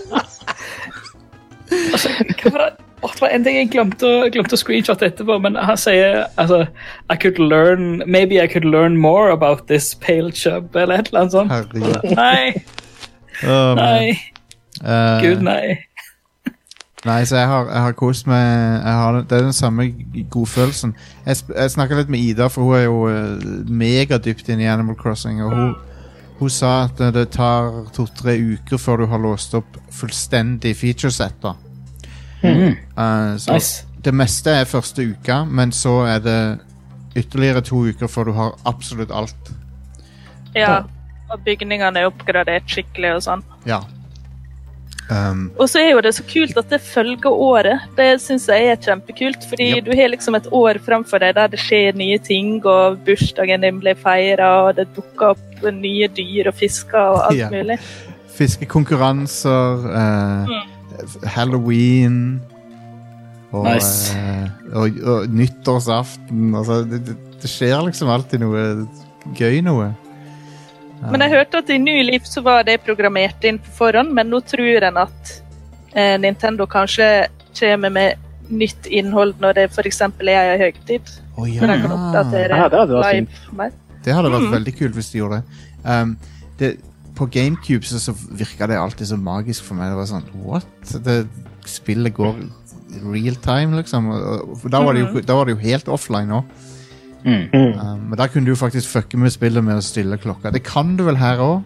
Hva var det? Åh, det var en ting jeg glemte, glemte å screenshotte etterpå, men han sier altså, I could learn, Maybe I could learn more about this pale chub, eller et eller annet sånt. Herregud. Nei, Å, nei, Uh, gud nei. Nei, så jeg har, jeg har kost meg har, Det er den samme godfølelsen. Jeg, jeg snakka litt med Ida, for hun er jo uh, megadypt inn i Animal Crossing. Og hun, hun sa at det tar to-tre uker før du har låst opp fullstendig featuresett. Mm. Uh, så Nice. Det meste er første uka, men så er det ytterligere to uker før du har absolutt alt. Ja. Og bygningene er oppgradert skikkelig og sånn. Ja. Um, Og så er jo det så kult at det følger året. Det syns jeg er kjempekult. Fordi yep. du har liksom et år framfor deg der det skjer nye ting, og bursdagen din blir feira, og det dukker opp nye dyr og fisker og alt Ja. mulig. fiskekonkurranser, eh, halloween og, Nice. eh, og, og nyttårsaften. Altså, det, det, det skjer liksom alltid noe gøy noe. Men jeg hørte at i New Leaf så var det programmert inn på forhånd, men nå tror en at eh, Nintendo kanskje kommer med nytt innhold når det f.eks. er ei høytid. Å Så de kan oppdatere Ja, det hadde vært live. Det hadde vært Mm. veldig kult hvis de gjorde det. Um, det på GameCube så, så virka det alltid så magisk for meg. Det var sånn What? Det, spillet går real time, liksom. Da var det jo, da var det jo helt offline òg. Mm. Um, men da kunne du faktisk fucke med spillet med å stille klokka. Det kan du vel her òg?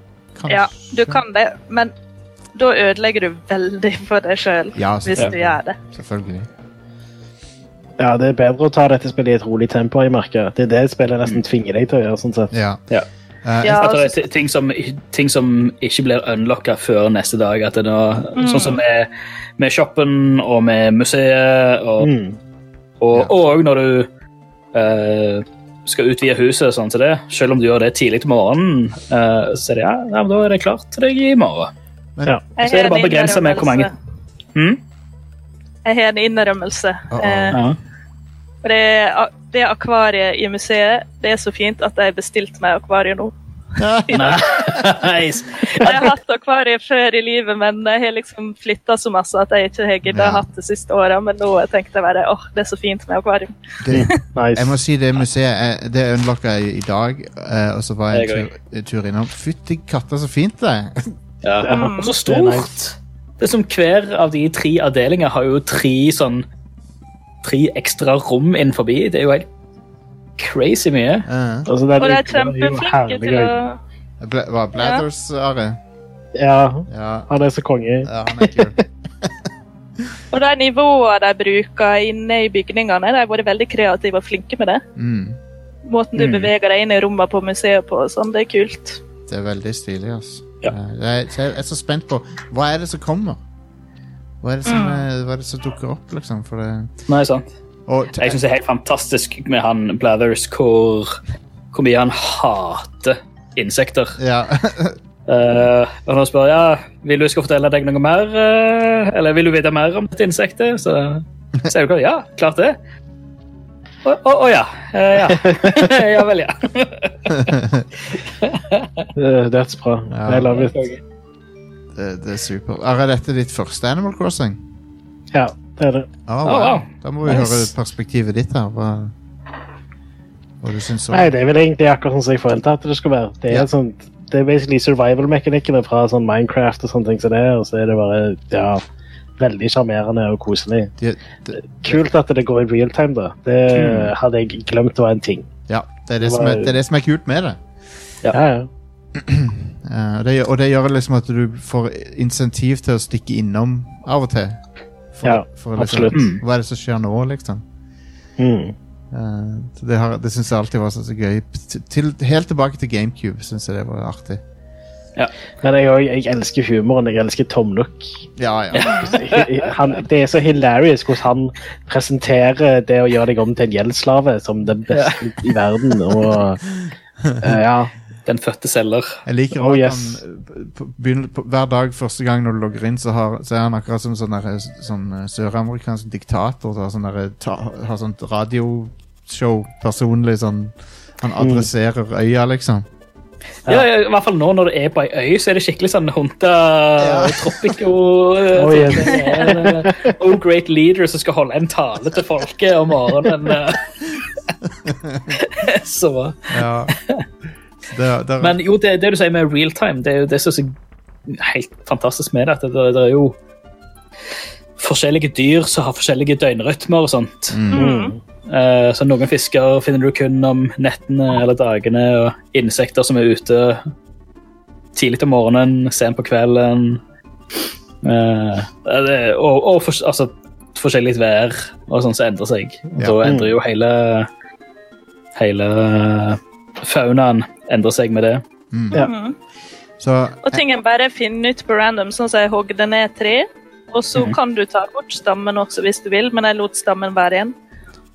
Ja, du kan det, men da ødelegger du veldig for deg sjøl Ja, hvis du gjør det. Selvfølgelig. Ja, det er bedre å ta dette spillet i et rolig tempo, jeg merker. Det er det spillet nesten tvinger deg til å gjøre. sånn sett. Ja. Ja. Uh, Ja, At det altså, er ting som, ting som ikke blir unlocka før neste dag. At det nå, Sånn som med, med shoppen og med museet, og Mm. og, Ja. og når du uh, skal utvide huset sånn til det, selv om du gjør det tidlig til morgenen, uh, så er det, ja, ja, men da er det klart til deg i morgen. men, Ja. Så er det bare begrensa med hvor mange- innrømmelse. Hm? Jeg har en innrømmelse. Uh-oh. Eh, For det, det akvariet i museet det er så fint at jeg bestilte meg akvarium nå. Nice. Jeg har hatt akvarium før i livet, men jeg har liksom flytta så masse at jeg ikke har giddet Ja. å hatt det siste året. Men nå tenkte jeg bare åh, det er så fint med akvarium. det, Nice. jeg må si det museet Det unlocka jeg i dag, eh, og så var jeg en tur, tur innom. Fytti katta, så fint det er! Ja. Mm. Og så stort. Det er som hver av de tre avdelinger har jo tre sånn Tre ekstra rom innenfor. Det er jo helt crazy mye. Uh, Altså, den Og det er kjempeflinke til å. Bla, hva, Blathers, Are? Ja, Ja, han er så konge. ja, han er kul. Og de nivåene de bruker inne i bygningene, de har vært veldig kreative og flinke med det. Mm, Måten du Mm. beveger deg inn i rommene på museet på, sånn, det er kult. det er veldig stilig, altså. Ja. Jeg, jeg er så spent på Hva er det som kommer? Hva er det som, eh, hva er det som dukker opp, liksom? For det Nei, sant. og, Jeg syns det er helt fantastisk med han Blathers, hvor, hvor mye han hater insekter. Ja. uh, og når han spør ja, vil du jeg skal fortelle deg noe mer, uh, eller vil du vite mer om dette insektet, så sier du klart ja, klart det. Å oh, oh, oh, ja. Uh, ja. ja vel, ja. Det- bra. Ja. Jeg love it. Det, det er super. Er dette ditt første Animal Crossing? Ja, det er det. Ah, Oh, wow. Da må vi Nice. høre perspektivet ditt her. Hva, hva du syns Nei, det er vel egentlig akkurat sånn som jeg forventa at det skal være. Det er, Ja. sånn, det er basically survival-mekanikkene fra sånn Minecraft og sånne ting som det, og så er det bare ja, veldig sjarmerende og koselig. Det, det, Kult at det går i real time, da. Det Mm. hadde jeg glemt var en ting. Ja, det er det, som er, det er det som er kult med det. Ja. Ja, ja. Eh, det og det gjør liksom at du får insentiv til å stikke innom av og til. For, Ja, for liksom, absolutt. Mm. Hva er det som skjer nå, liksom? Mm. Uh, det har, det syns jeg alltid var så, så gøy. Til, helt tilbake til GameCube syns jeg det var artig. Men jeg, jeg elsker humoren. Jeg elsker Tom Nook. Ja, ja. Han, det er så hilarious hvordan han presenterer det å gjøre deg om til en gjeldsslave som det beste i verden. Og uh, ja. Den fødte selger. Jeg liker Oh, også at yes. han eh, begynner, på, Hver dag første gang når du logger inn, så, har, så er han akkurat som sånn, der, sånn eh, søramerikansk diktator. Da, sånn der, ta, har sånt radioshow personlig. Sånn, han adresserer øya, liksom. Ja. ja, I hvert fall nå når det er på ei øy, så er det skikkelig sånn Hunta Tropico eh, Oh, yes. en, eh, Oh Great Leader som skal holde en tale til folket om morgenen. eh. så Ja. Det, det, Men jo, det, det du sier med real time, det er jo det som er helt fantastisk med det. Det, det er jo forskjellige dyr som har forskjellige døgnrytmer og sånt. Mm. Uh, så noen fisker finner du kun om nettene eller dagene, og insekter som er ute tidlig om morgenen, sent på kvelden. Uh, det, og og for, altså, forskjellig vær og sånn som endrer seg. Ja. Da endrer jo hele hele faunaen endrer seg med det. Ja. Mm. så Og tingen bare finner ut på random, sånn som jeg hogde ned tre. Og så mm. kan du ta bort stammen også hvis du vil, men jeg lot stammen være igjen.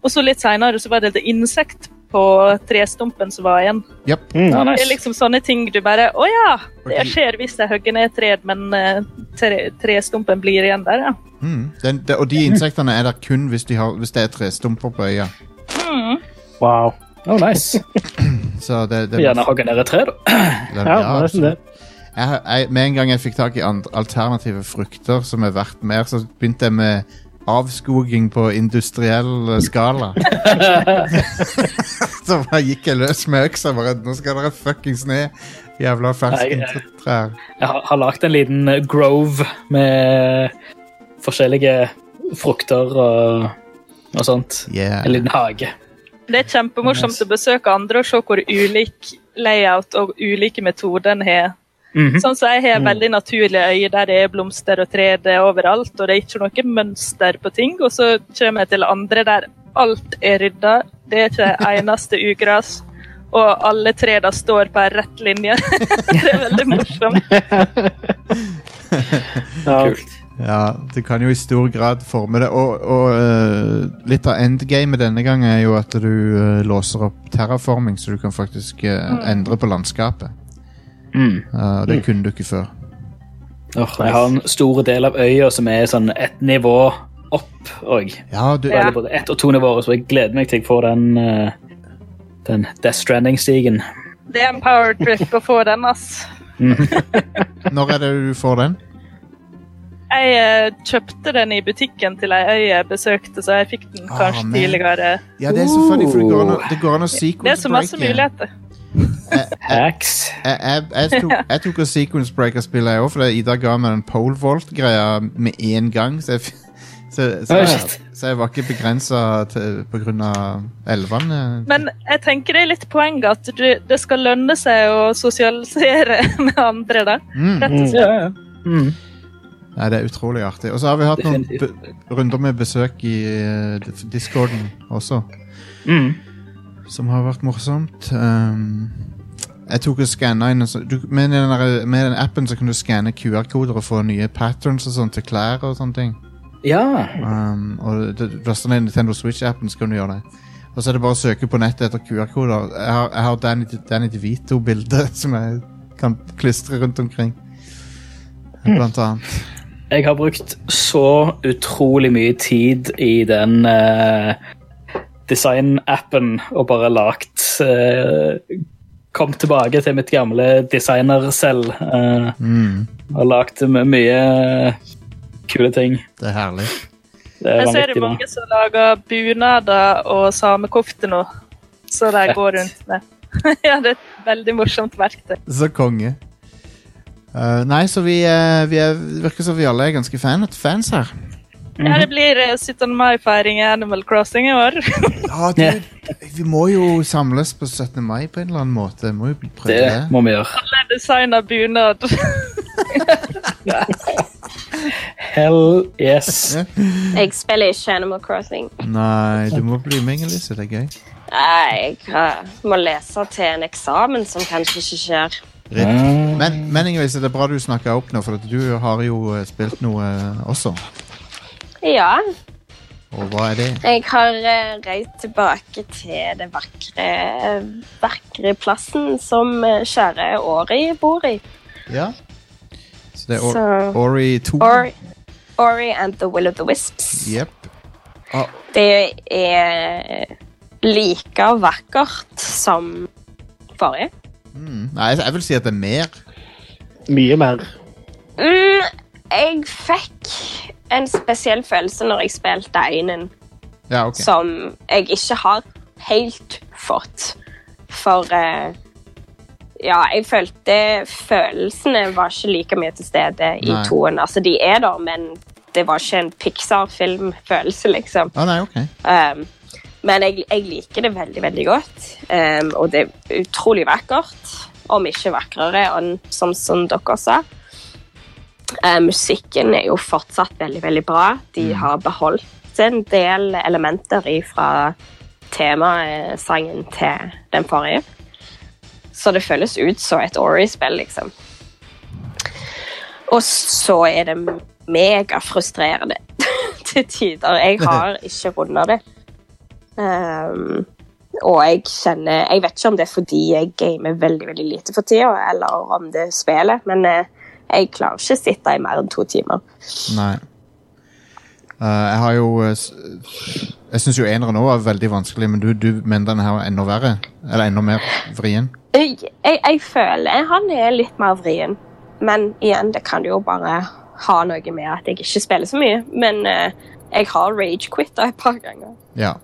Og så litt senere så var det et insekt på trestumpen som var igjen. Yep. Mm. Ja, Det er liksom sånne ting du bare Å ja! Det skjer hvis jeg hogger ned et tre, men eh, tre, trestumpen blir igjen der, ja. Mm. Den, de, og de insektene er der kun hvis, de har, hvis det er trestumper på øya. Wow. Oh, nice. Så det, det, Gjerne hogge ned et tre, da. det- Ja, er nesten det. Jeg, jeg, med en gang jeg fikk tak i alternative frukter som er verdt mer, så begynte jeg med avskoging på industriell eh, skala. så bare gikk jeg løs med øksa. Bare, Nå skal dere fuckings ned, jævla ferskentrær. Jeg har, har lagd en liten eh, grove med forskjellige frukter og, og sånt. Yeah. En liten hage. Det er kjempemorsomt å besøke andre og se hvor ulik layout og ulike metoder en har. Mhm. Sånn som Jeg har veldig naturlige øyer der det er blomster og tre det er overalt, og det er ikke noe mønster på ting. Og så kommer jeg til andre der alt er rydda, det er ikke eneste ugras. Og alle tre da står på en rett linje. det er veldig morsomt. Kult. Ja, du kan jo i stor grad forme det. Og, og uh, litt av endgamet denne gangen er jo at du uh, låser opp terraforming, så du kan faktisk eh, endre på landskapet. Mm. Eh, det kunne du ikke før. Oh, jeg har en stor del av øya som er sånn ett nivå opp òg. Ja, du, Ja. Både ett og to nivåer, så jeg gleder meg til jeg får den, den Death Stranding-stigen. Det er en power trip å få den, ass. Når er det du får den? Jeg eh, kjøpte den i butikken til ei øy jeg besøkte, så jeg fikk den Ah, kanskje ah, tidligere. Ja, det er så funny, for det går an å, det går an å Det er så masse muligheter. Hacks. Jeg, jeg, jeg, tok, jeg tok og sequence breaker spillet jeg òg, fordi Ida ga meg den pole vault-greia med en gang. Så jeg, Så, så, så jeg var ikke begrensa av elvene. Men jeg tenker det er litt poeng at du, det skal lønne seg å sosialisere med andre, da. Mm. Rett og slett. Ja, ja. Mm. Nei, det er utrolig artig. Og så har vi hatt noen runder med besøk i uh, discorden også, Mm. som har vært morsomt. Um, jeg tok og skanna inn du, med, den der, med den appen så kan du skanne QR-koder og få nye patterns og sånn til klær og sånne ting. ja. Um, og laster ned Nintendo Switch-appen, så kan du gjøre det. Og så er det bare å søke på nettet etter QR-koder. Jeg har, jeg har Danny, Danny DeVito-bilde som jeg kan klistre rundt omkring. Blant annet. Jeg har brukt så utrolig mye tid i den eh, design-appen og bare lagt eh, Kom tilbake til mitt gamle designer-selv eh, Mm, og lagt my- mye kule ting. det er herlig. Det er jeg så er det mange som lager bunader og samekofte nå, så de går rundt med. ja, det er et veldig morsomt verktøy. Så konge. Uh, nei, så vi, uh, vi er, virker som vi alle er ganske fan, fans her. Ja, det blir eh, 17. mai-feiring i Animal Crossing i år. Ja, du, vi må jo samles på 17. mai på en eller annen måte. Må jo prøve Det det. må vi gjøre. Alle designer bunad. Hell yes. Jeg spiller ikke Animal Crossing. Nei, du må bli med, Inger-Lise. Det er gøy. Nei, jeg eh, må lese til en eksamen som kanskje ikke skjer. Rip. Mm. Men, men Inger-Lise, det er bra du snakka opp nå, for at du har jo eh, spilt noe eh, også. Ja, Og hva er det? jeg har eh, reist tilbake til det vakre, vakre plassen som kjære Ori bor i. Ja. Så det er Or Så Ori 2. Ori, Ori and the Will of the Wisps. Yep. Ah, Det er like vakkert som forrige. Mm. Nei, jeg, vil si at det er mer. Mye mer. Mm, jeg fikk en spesiell følelse når jeg spilte einen, Ja, okay. som jeg ikke har helt fått. For uh, ja, jeg følte følelsene var ikke like mye til stede i Nei. toen. Altså, de er der, men det var ikke en Pixar-filmfølelse, liksom. Ah, nei, ok. Um, men jeg, jeg liker det veldig, veldig godt. Um, og det er utrolig vakkert, om ikke vakrere, som, som dere sa. Uh, musikken er jo fortsatt veldig, veldig bra. De har beholdt en del elementer fra temasangen til den forrige. Så det føles ut som et Ori-spill, liksom. Og så er det megafrustrerende til tider. Jeg har ikke runda det. Um, og jeg kjenner Jeg vet ikke om det er fordi jeg gamer veldig veldig lite for tida, eller om det er spillet, men eh, jeg klarer ikke å sitte i mer enn to timer. Nei. Uh, jeg har jo eh, Jeg syns jo eneren òg var veldig vanskelig, men du, du mener denne her var enda verre? Eller enda mer vrien? Jeg, jeg, jeg føler han er litt mer vrien, men igjen, det kan jo bare ha noe med at jeg ikke spiller så mye. Men uh, jeg har rage-quitta et par ganger. Ja.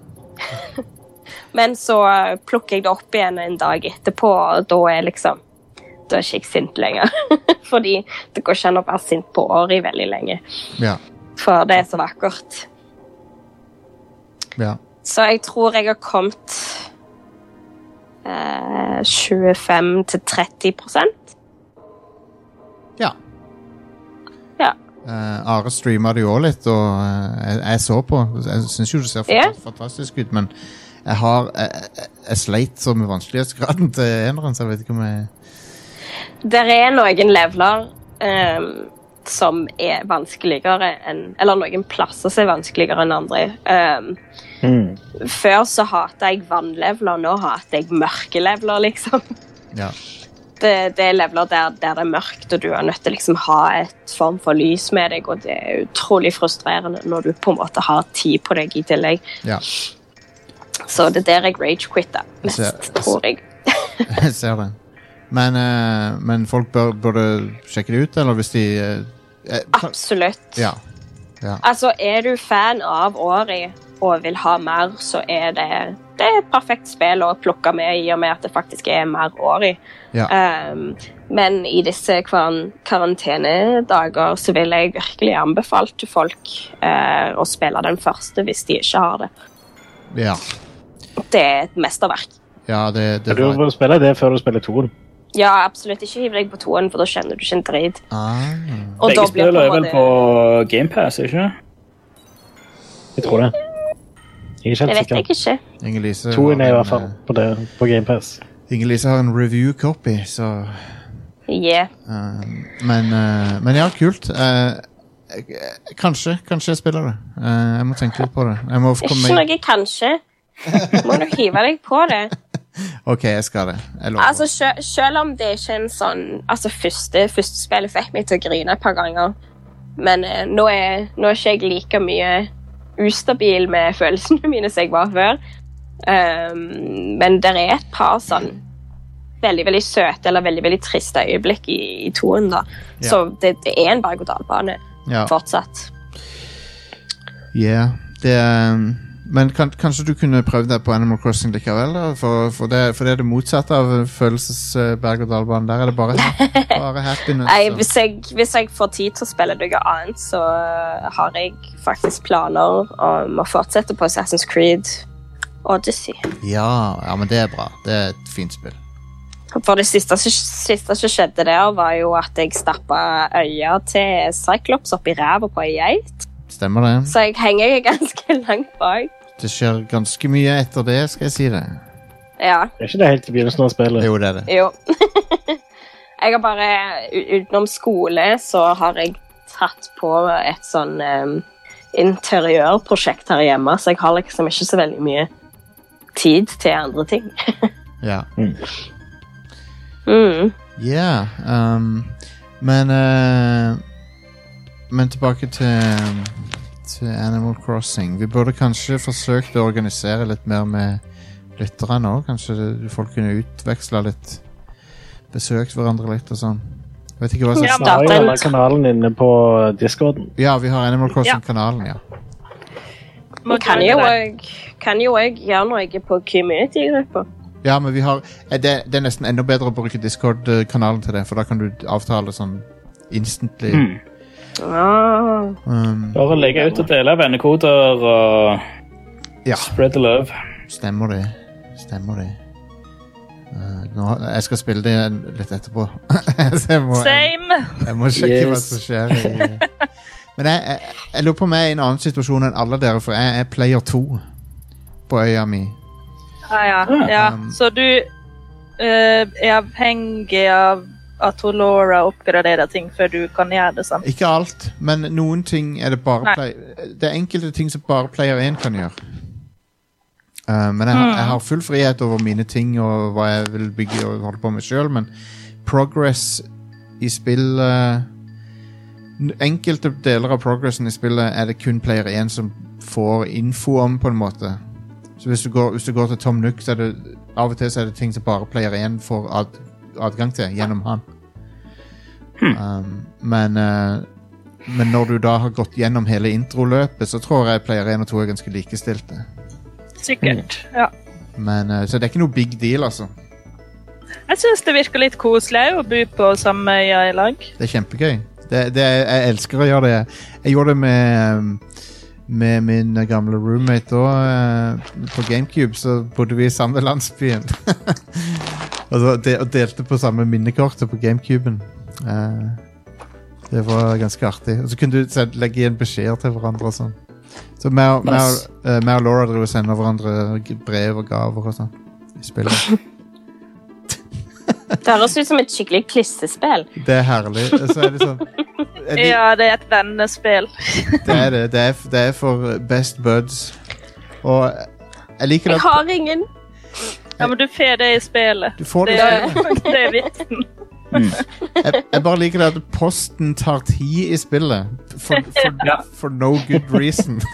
Men så eh, plukker jeg det opp igjen en dag etterpå, og da er liksom Da er ikke jeg sint lenger. Fordi det går ikke an å være sint på Ori veldig lenge. Ja. For det er så vakkert. ja. Så jeg tror jeg har kommet eh, 25 til 30 Are streama det jo òg litt, og eh, jeg, jeg så på. Jeg syns jo det ser yeah. fantastisk ut, men jeg har Jeg, jeg, jeg sleit så med vanskelighetsgraden til eneren, så jeg vet ikke om jeg Det er noen leveler um, som er vanskeligere enn Eller noen plasser som er vanskeligere enn andre. Ehm, Før så hata jeg vannleveler, nå hater jeg mørkeleveler, liksom. Ja. Det, det er leveler der, der det er mørkt, og du er nødt til å liksom ha et form for lys med deg, og det er utrolig frustrerende når du på en måte har tid på deg i tillegg. ja. Så det er der jeg rage-quitter mest, ser- tror jeg. Jeg ser det. Men, uh, men folk bør, burde sjekke det ut, eller hvis de eh, eh, Absolutt. Ja. ja. Altså, er du fan av Ori, og vil ha mer, så er det, det er et perfekt spill å plukke med, i og med at det faktisk er mer år i. Ja. Um, men i disse karan karantenedager så vil jeg virkelig anbefale til folk uh, å spille den første hvis de ikke har det. Ja. Det er et mesterverk. ja det, det Du må spille det før du spiller toen. Ja, absolutt. Ikke hiv deg på toen, for da kjenner du ikke en drit. ah. Begge spiller spill er vel på GamePass, ikke Jeg tror det. Jeg er ikke Det helt vet jeg sikker. ikke. Inger-Lise Toen er i hvert fall på, det, på GamePass. Inger-Lise har en review-copy, så Yeah. Uh, men, uh, men ja, kult. Eh, kanskje, kanskje jeg spiller det. Eh, jeg må tenke litt på det. Jeg må Ikke meg noe kanskje. Må du hive deg på det. OK, jeg skal det. Jeg lover. Altså, sel- Selv om det ikke er en sånn Altså, første, første spillet fikk meg til å grine et par ganger. Men nå, er, nå er ikke jeg like mye ustabil med følelsene mine som jeg var før. Um, men det er et par sånn veldig veldig søte eller veldig veldig triste øyeblikk i, i toen. da. Ja. Så det, det er en berg-og-dal-bane ja. fortsatt. Yeah. Det, er- men kan, kanskje du kunne prøvd deg på Animal Crossing likevel? For, for, det, for det er det motsatte av følelses-berg-og-dal-banen. Der er det bare, bare happiness. Nei, hvis jeg, hvis jeg får tid til å spille noe annet, så har jeg faktisk planer om å fortsette på Assassin's Creed Odyssey. Ja, ja, men det er bra. Det er et fint spill. For det siste, siste som skjedde der, var jo at jeg stappa øya til Cyclops oppi i ræva på ei geit. Stemmer det? Så jeg henger ganske langt bak. Det skjer ganske mye etter det, skal jeg si det. Ja, Det Er ikke det helt i begynnelsen av spillet? Jo, det er det. jo. jeg har bare Utenom skole så har jeg tatt på et sånn um, interiørprosjekt her hjemme, så jeg har liksom ikke så veldig mye tid til andre ting. Ja. Mm. Yeah, um, men uh, Men tilbake til, til Animal Crossing. Vi burde kanskje forsøkt å organisere litt mer med lytterne òg. Kanskje folk kunne utveksla litt Besøkt hverandre litt og sånn. Vet ikke hva som Ja, Vi har jo denne kanalen inne på Discorden. Ja, vi har Animal Crossing-kanalen, ja. Vi Kan jo òg gjøre noe på community-gruppa. Ja, men vi har eh, det, det er nesten enda bedre å bruke Discord-kanalen til det, for da kan du avtale sånn instantly. Mm. Ah. Um, Bare legge ut og dele vennekoder og ja, spread the love. stemmer det. Stemmer det. Uh, nå, jeg skal spille det litt etterpå. Så jeg må, Same! jeg må sjekke hva som skjer. I, men jeg, jeg, jeg lurer på om jeg er i en annen situasjon enn alle dere, for jeg er player to på øya mi. Ah, ja. ja. Um, Så du uh, er avhengig av at hun Laura oppgraderer ting før du kan gjøre det sant? Ikke alt, men noen ting er det bare Nei. play, Det er enkelte ting som bare player 1 kan gjøre. Uh, men jeg, har- jeg har full frihet over mine ting og hva jeg vil bygge og holde på med sjøl, men progress i spillet uh, Enkelte deler av progressen i spillet er det kun player 1 som får info om, på en måte. Så hvis du går, hvis du går til Tom Nook, så er det av og til så er det ting som bare player 1 får ad, adgang til gjennom han. Um, men, uh, men når du da har gått gjennom hele introløpet, så tror jeg player 1 og 2 er ganske likestilte. Sikkert. Ja. Men, uh, så det er ikke noe big deal, altså. Jeg syns det virker litt koselig å bo på samme øya i lag. Det er kjempegøy. Det, det, jeg elsker å gjøre det. Jeg gjorde det med, um, med min gamle roommate òg. På GameCube så bodde vi i samme landsbyen. og, så de, og delte på samme minnekortet på GameCuben. Eh, det var ganske artig. Og så kunne du send- legge igjen beskjeder til hverandre og sånn. Så meg og- meg og eh, meg og Laura driver og sender hverandre brev og gaver og sånn. I spillet. Det høres ut som et skikkelig klissespill. Det er herlig. Så er det sånn er de- Ja, det er et vennespill. Det er det. Det er, det er for best buds. Og jeg liker Jeg har ingen. Ja, men du får det i spillet. du får det Det, til. det er vitsen. Jeg, jeg bare liker det at posten tar tid i spillet. For, for, Ja. for no good reason.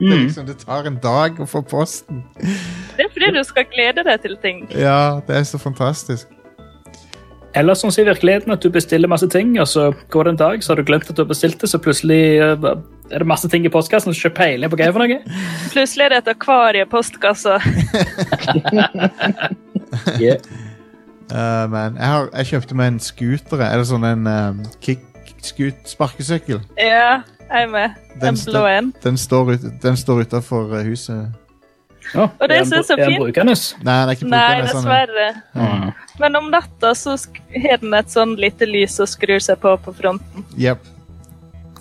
Det, Mm. liksom, det tar en dag å få posten. Det er fordi du skal glede deg til ting. Ja, det er så fantastisk. Eller sånn som i virkeligheten, at du bestiller masse ting, og så går det en dag, så har du glemt at du har bestilt det, så plutselig eh, er det masse ting i postkassen, har ikke peiling på hva det er for noe. Plutselig er det et akvarie i postkassa. Yeah. uh, men jeg, har, jeg kjøpte meg en scooter. Er det sånn en um, kick scoot, sparkesykkel? Ja, jeg er med. Den En blå en. Den står, ut, den står utafor huset. Oh, Og det syns jeg er så fint. Brukernes? Nei, det er ikke Nei, brukende, sånn, dessverre. Ja. Men om natta så har den et sånn lite lys og skrur seg på på fronten. Yep.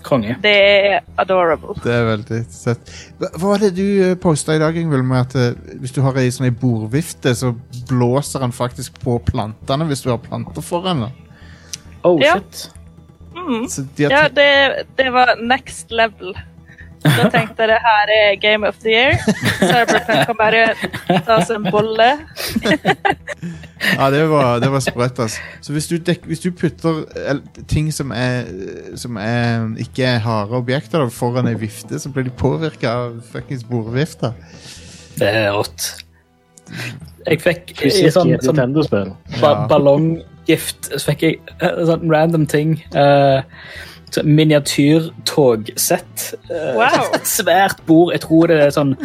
Konge. Det er adorable. det er veldig søtt. Hva var det du posta i dag, Ingvild, med at eh, hvis du har ei sånn bordvifte, så blåser den faktisk på plantene hvis du har planter foran? den? Oh, Ja. shit. Mm. Så de har Ja, det, det var next level. Da tenkte jeg det her er Game of the Year. Cyberpunk kan bare ta seg en bolle. Ja, det var, det var sprøtt, altså. Så hvis du, dek, hvis du putter ting som er, som er ikke er harde objekter foran ei vifte, så blir de påvirka av fuckings bordvifta. Det er rått. Jeg fikk i Fysikk i sånn, sånn Ja. Ballonggift, så fikk jeg eh, sånn random ting. Uh, Miniatyrtogsett. Eh, Wow. Et svært bord. Jeg tror det er sånn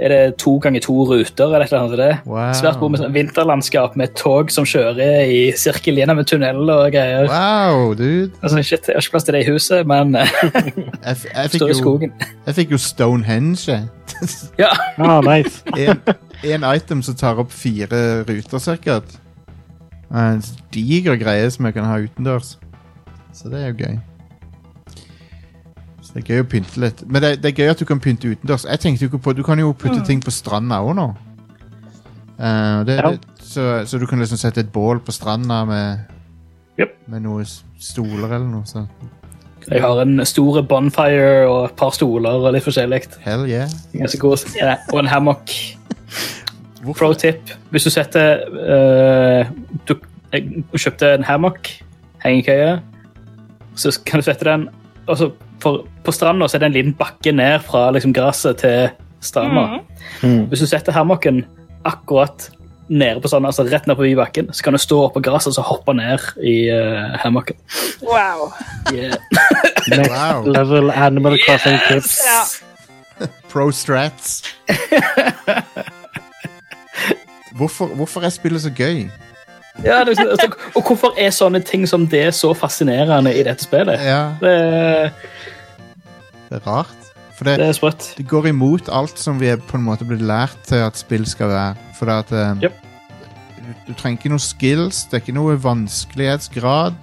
Er det to ganger to ruter eller et eller annet? Det? Wow. Svært bord med sånn vinterlandskap med tog som kjører i sirkel gjennom en tunnel og greier. Wow, dude. Altså, shit, Jeg har ikke plass til det i huset, men eh, Jeg, jeg, står i jo, jeg fikk jo Stonehenge. Ja. Ah, nice. En, en item som tar opp fire ruter, sikkert. En diger greie som jeg kan ha utendørs. Så det er jo gøy. Det er gøy å pynte litt. Men det, det er gøy at du kan pynte utendørs. Jeg tenkte jo ikke på Du kan jo putte ting på stranda òg nå. Eh, det, Ja. det, så, så du kan liksom sette et bål på stranda med Yep. Med noen stoler eller noe sånt. Jeg har en stor bonfire og et par stoler og litt forskjellig. Hell yeah. Ganske god. Ja, og en hammock. Pro tip. Hvis du setter eh, du, Jeg kjøpte en hammock, hengekøye, så kan du sette den og så for, På stranda er det en liten bakke ned fra liksom, gresset til stranda. Mm. Hvis du setter hammocken akkurat nede på stranda, altså rett ned på bakken, så kan du stå oppå gresset og så hoppe ned i uh, hammocken. Wow. Yeah. Next Wow. level Animal Crossing tips. Ja. Pro strats. hvorfor, hvorfor er spillet så gøy? Ja, det, altså, og hvorfor er sånne ting som det så fascinerende i dette spillet? Ja, Det, det er rart. For det, det er sprøtt. det går imot alt som vi er på en måte blitt lært til at spill skal være. For at um, Yep. du, du trenger ikke noe skills, det er ikke noe vanskelighetsgrad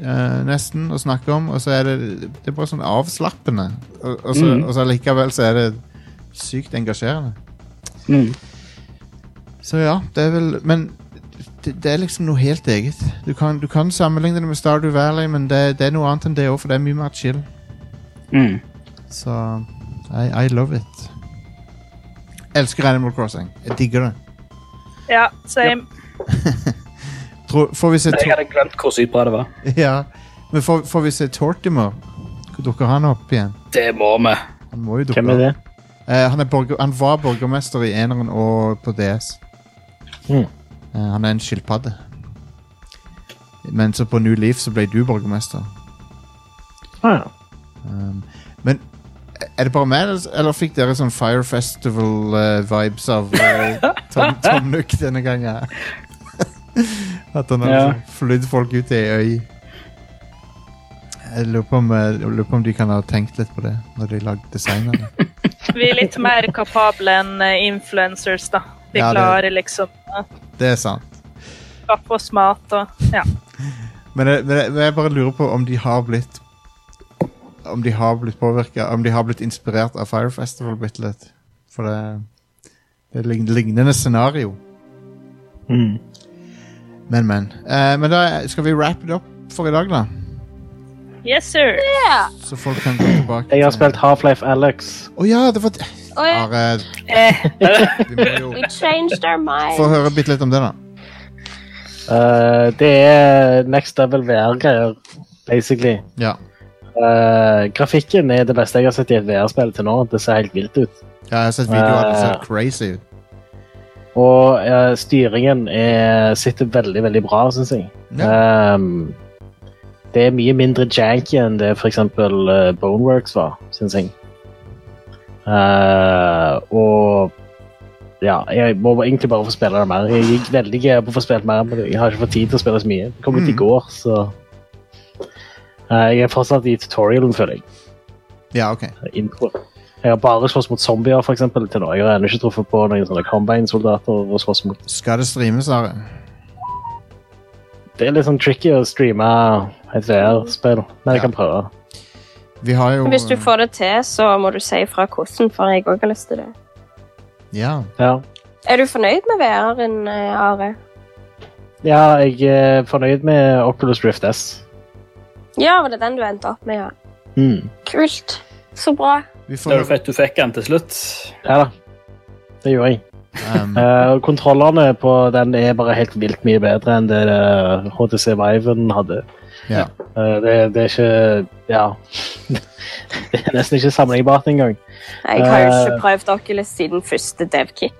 uh, nesten å snakke om. Og så er det, det er bare sånn avslappende. Og, og, så, Mm. og så likevel så er det sykt engasjerende. Mm. Så ja, det er vel Men det, det er liksom noe helt eget. Du kan, du kan sammenligne det med Stardew Valley, men det, det er noe annet enn det òg, for det er mye mer chill. Mm. Så I, I love it. Elsker Animal Crossing. Jeg digger det. Ja, same. Tror, får vi se Jeg hadde glemt hvor sykt bra det var. ja. Men får, får vi se Tortimer? Dukker han opp igjen? Det må vi. Han må jo dukke Hvem er det? Eh, han, er borger, han var borgermester i eneren og på DS. Mm. Eh, han er en skilpadde. Men så på New Leaf så ble du borgermester. Ah, ja. Um, men er det bare meg, eller- fikk dere sånn Fire Festival-vibes av uh, Tom, Tom Nook denne gangen? At han har Ja. liksom flydd folk ut i ei øy. Jeg lurer, på om, eh, jeg lurer på om de kan ha tenkt litt på det når de lagde designene. Vi er litt mer kapable enn eh, influencers, da. Vi Ja, det- klarer liksom Det er sant. oss mat og Ja. Men jeg, men jeg, men jeg bare lurer på om de har blitt Om de har blitt påvirka Om de har blitt inspirert av Fire Festival bitte litt. For det, det er lign- lignende scenario. Mm. Men, men. Eh, men da skal vi wrap it up for i dag, da. Yes, sir. Så folk kan gå tilbake Jeg har til- spilt Half-Life Alex. Å ja, det var Å ja, Are, Eh, vi må jo we changed our mind. få høre bitte litt om det, da. Eh, det er next level VR-greier, basically. Ja. Eh, grafikken er det beste jeg har sett i et VR-spill til nå. Det ser helt vilt ut. ja jeg har sett videoer av det ser Eh. crazy ut. Og eh, styringen er, sitter veldig, veldig bra, syns jeg. Ehm, det er mye mindre janky enn det f.eks. Uh, Boneworks var, syns jeg. Eh, og ja, jeg må egentlig bare få spille det mer. Jeg gikk veldig gira på å få spilt mer, men jeg har ikke fått tid til å spille så mye. Det kom ut i Mm. går, så uh, Jeg er fortsatt i tutorialen, føler jeg. Ja, ok. Intro. Jeg har bare slåss mot zombier, for eksempel, til nå. Jeg har ennå ikke truffet på noen sånne combine-soldater å slåss mot. Skal det streames, Are? Det er litt sånn tricky å streame et VR-spill, men jeg kan prøve. Vi har jo Hvis du får det til, så må du si ifra hvordan, for jeg òg har lyst til det. Ja. Ja. Er du fornøyd med VR-en, eh, Are? ja, jeg er fornøyd med Oculus Rift S. Ja, var det den du endte opp med, ja. Mm. Kult. Så bra. Vi Det jo fett du fikk den til slutt. Ja da. Det gjorde jeg. Um, Uh, kontrollene på den er bare helt vilt mye bedre enn det eh, HTC Viven hadde. Ja. Eh, det, det er ikke Ja. det er nesten ikke sammenlignbart engang. Jeg har jo ikke Eh, prøvd Oculus siden første dev-kit.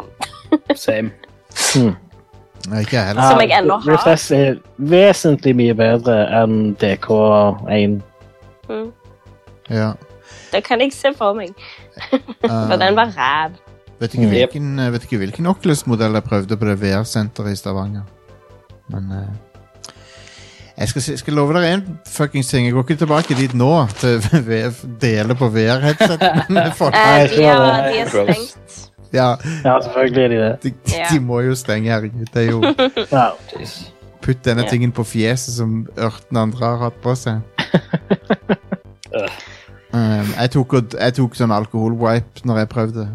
Same. hmm. Nei, ikke jeg heller. Som jeg ennå har. Rift S er vesentlig mye bedre enn DK1. Mm. Ja. Det kan jeg se for meg. Uh, For den var ræv. vet, ikke hvilken, eh, vet ikke hvilken Oculus-modell jeg prøvde på det VR-senteret i Stavanger. Men eh, jeg skal, si- skal love dere en fuckings ting. Jeg går ikke tilbake dit nå til VF dele på VR-headset. med folk. Eh, de, har, de er stengt. Ja, Ja, selvfølgelig er de det. de, de, Ja. de må jo stenge, herregud. Det er jo Ja. Putt denne Ja. tingen på fjeset som ørten andre har hatt på seg. Um, jeg, tok, og- jeg tok sånn alkoholwipe når jeg prøvde.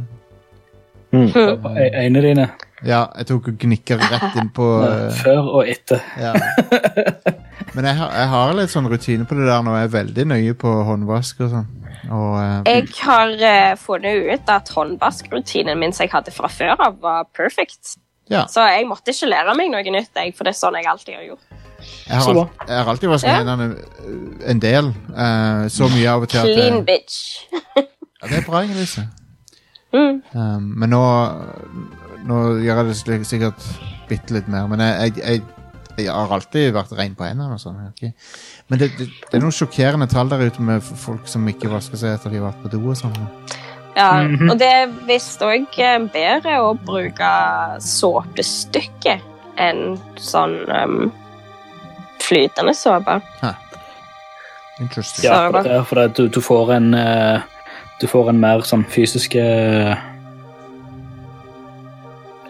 En av dine. Ja, jeg tok og gnikker rett inn på uh, Før og etter. ja. Men jeg har, jeg har litt sånn rutine på det der nå. Jeg er veldig nøye på håndvask og sånn. Og uh, Jeg har uh, funnet ut at håndvaskrutinen min som jeg hadde fra før av, var perfect. ja, Så jeg måtte ikke lære meg noe nytt, jeg, for det er sånn jeg alltid har gjort. jeg har, alt, jeg har alltid vasket Ja. hendene uh, en del. Uh, så mye av og til at Clean bitch. ja, Det er bra, Elise. Mm. Um, men nå, nå gjør jeg det sikkert bitte litt mer. Men jeg, jeg, jeg, jeg har alltid vært rein på hendene. og sånn. Okay. Men det, det, det er noen sjokkerende tall der ute med folk som ikke vasker seg etter de har vært på do. og sånn. Ja, og det er visst òg bedre å bruke såpestykke enn sånn um, flytende såpe. Interesting. Ja, for det, for det, du, du får en eh, Du får en mer sånn fysisk eh,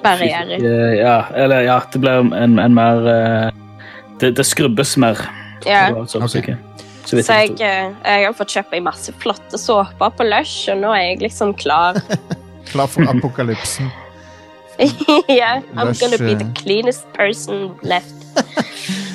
Barriere. fysisk, eh, Ja, eller ja, det blir en, en mer eh, det, det skrubbes mer. Ja. Så, var et sånt Ok. stykke. Så Så jeg eh, jeg har fått kjøpt meg masse flotte såper på Lush, og nå er jeg liksom klar. Klar for apokalypsen. yeah, I'm Lush, gonna be eh. the cleanest person left.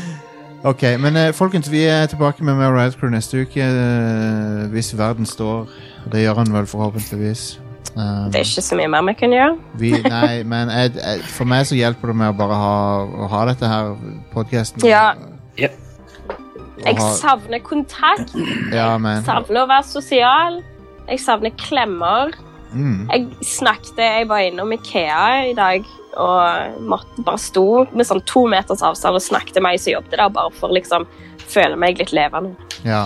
Ok, men eh, folkens, vi er tilbake med mer Crew neste uke. eh, hvis verden står. Det gjør han vel forhåpentligvis. Um, Det er ikke så mye mer vi kan gjøre. vi, nei, men jeg, jeg, for meg så hjelper det med å bare ha, å ha dette her podkasten. Ja. Jeg savner kontakt. Ja, men Jeg Savner å være sosial. Jeg savner klemmer. mm, Jeg snakket, jeg var innom Ikea i dag og måtte bare sto med sånn to meters avstand og snakket med meg som jobbet der, bare for liksom føle meg litt levende. Ja.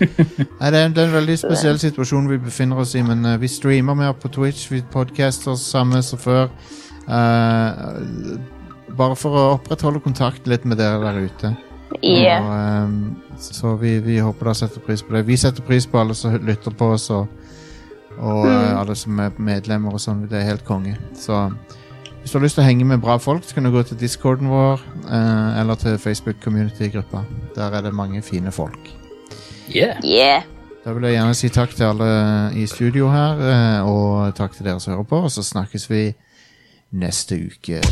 Nei, det, er, det er en veldig spesiell situasjon vi befinner oss i, men uh, vi streamer mer på Twitch, vi podcaster samme som før. Uh, bare for å opprettholde kontakt litt med dere der ute. Yeah. Og, um, så vi, vi håper dere setter pris på det. Vi setter pris på alle som lytter på oss, og, og eh, alle som er medlemmer og sånn. Det er helt konge. Så hvis du har lyst til å henge med bra folk, så kan du gå til discorden vår, eh, eller til Facebook community-gruppa. Der er det mange fine folk. Yeah. Yeah. Da vil jeg gjerne si takk til alle i studio her, eh, og takk til dere som hører på, og så snakkes vi neste uke.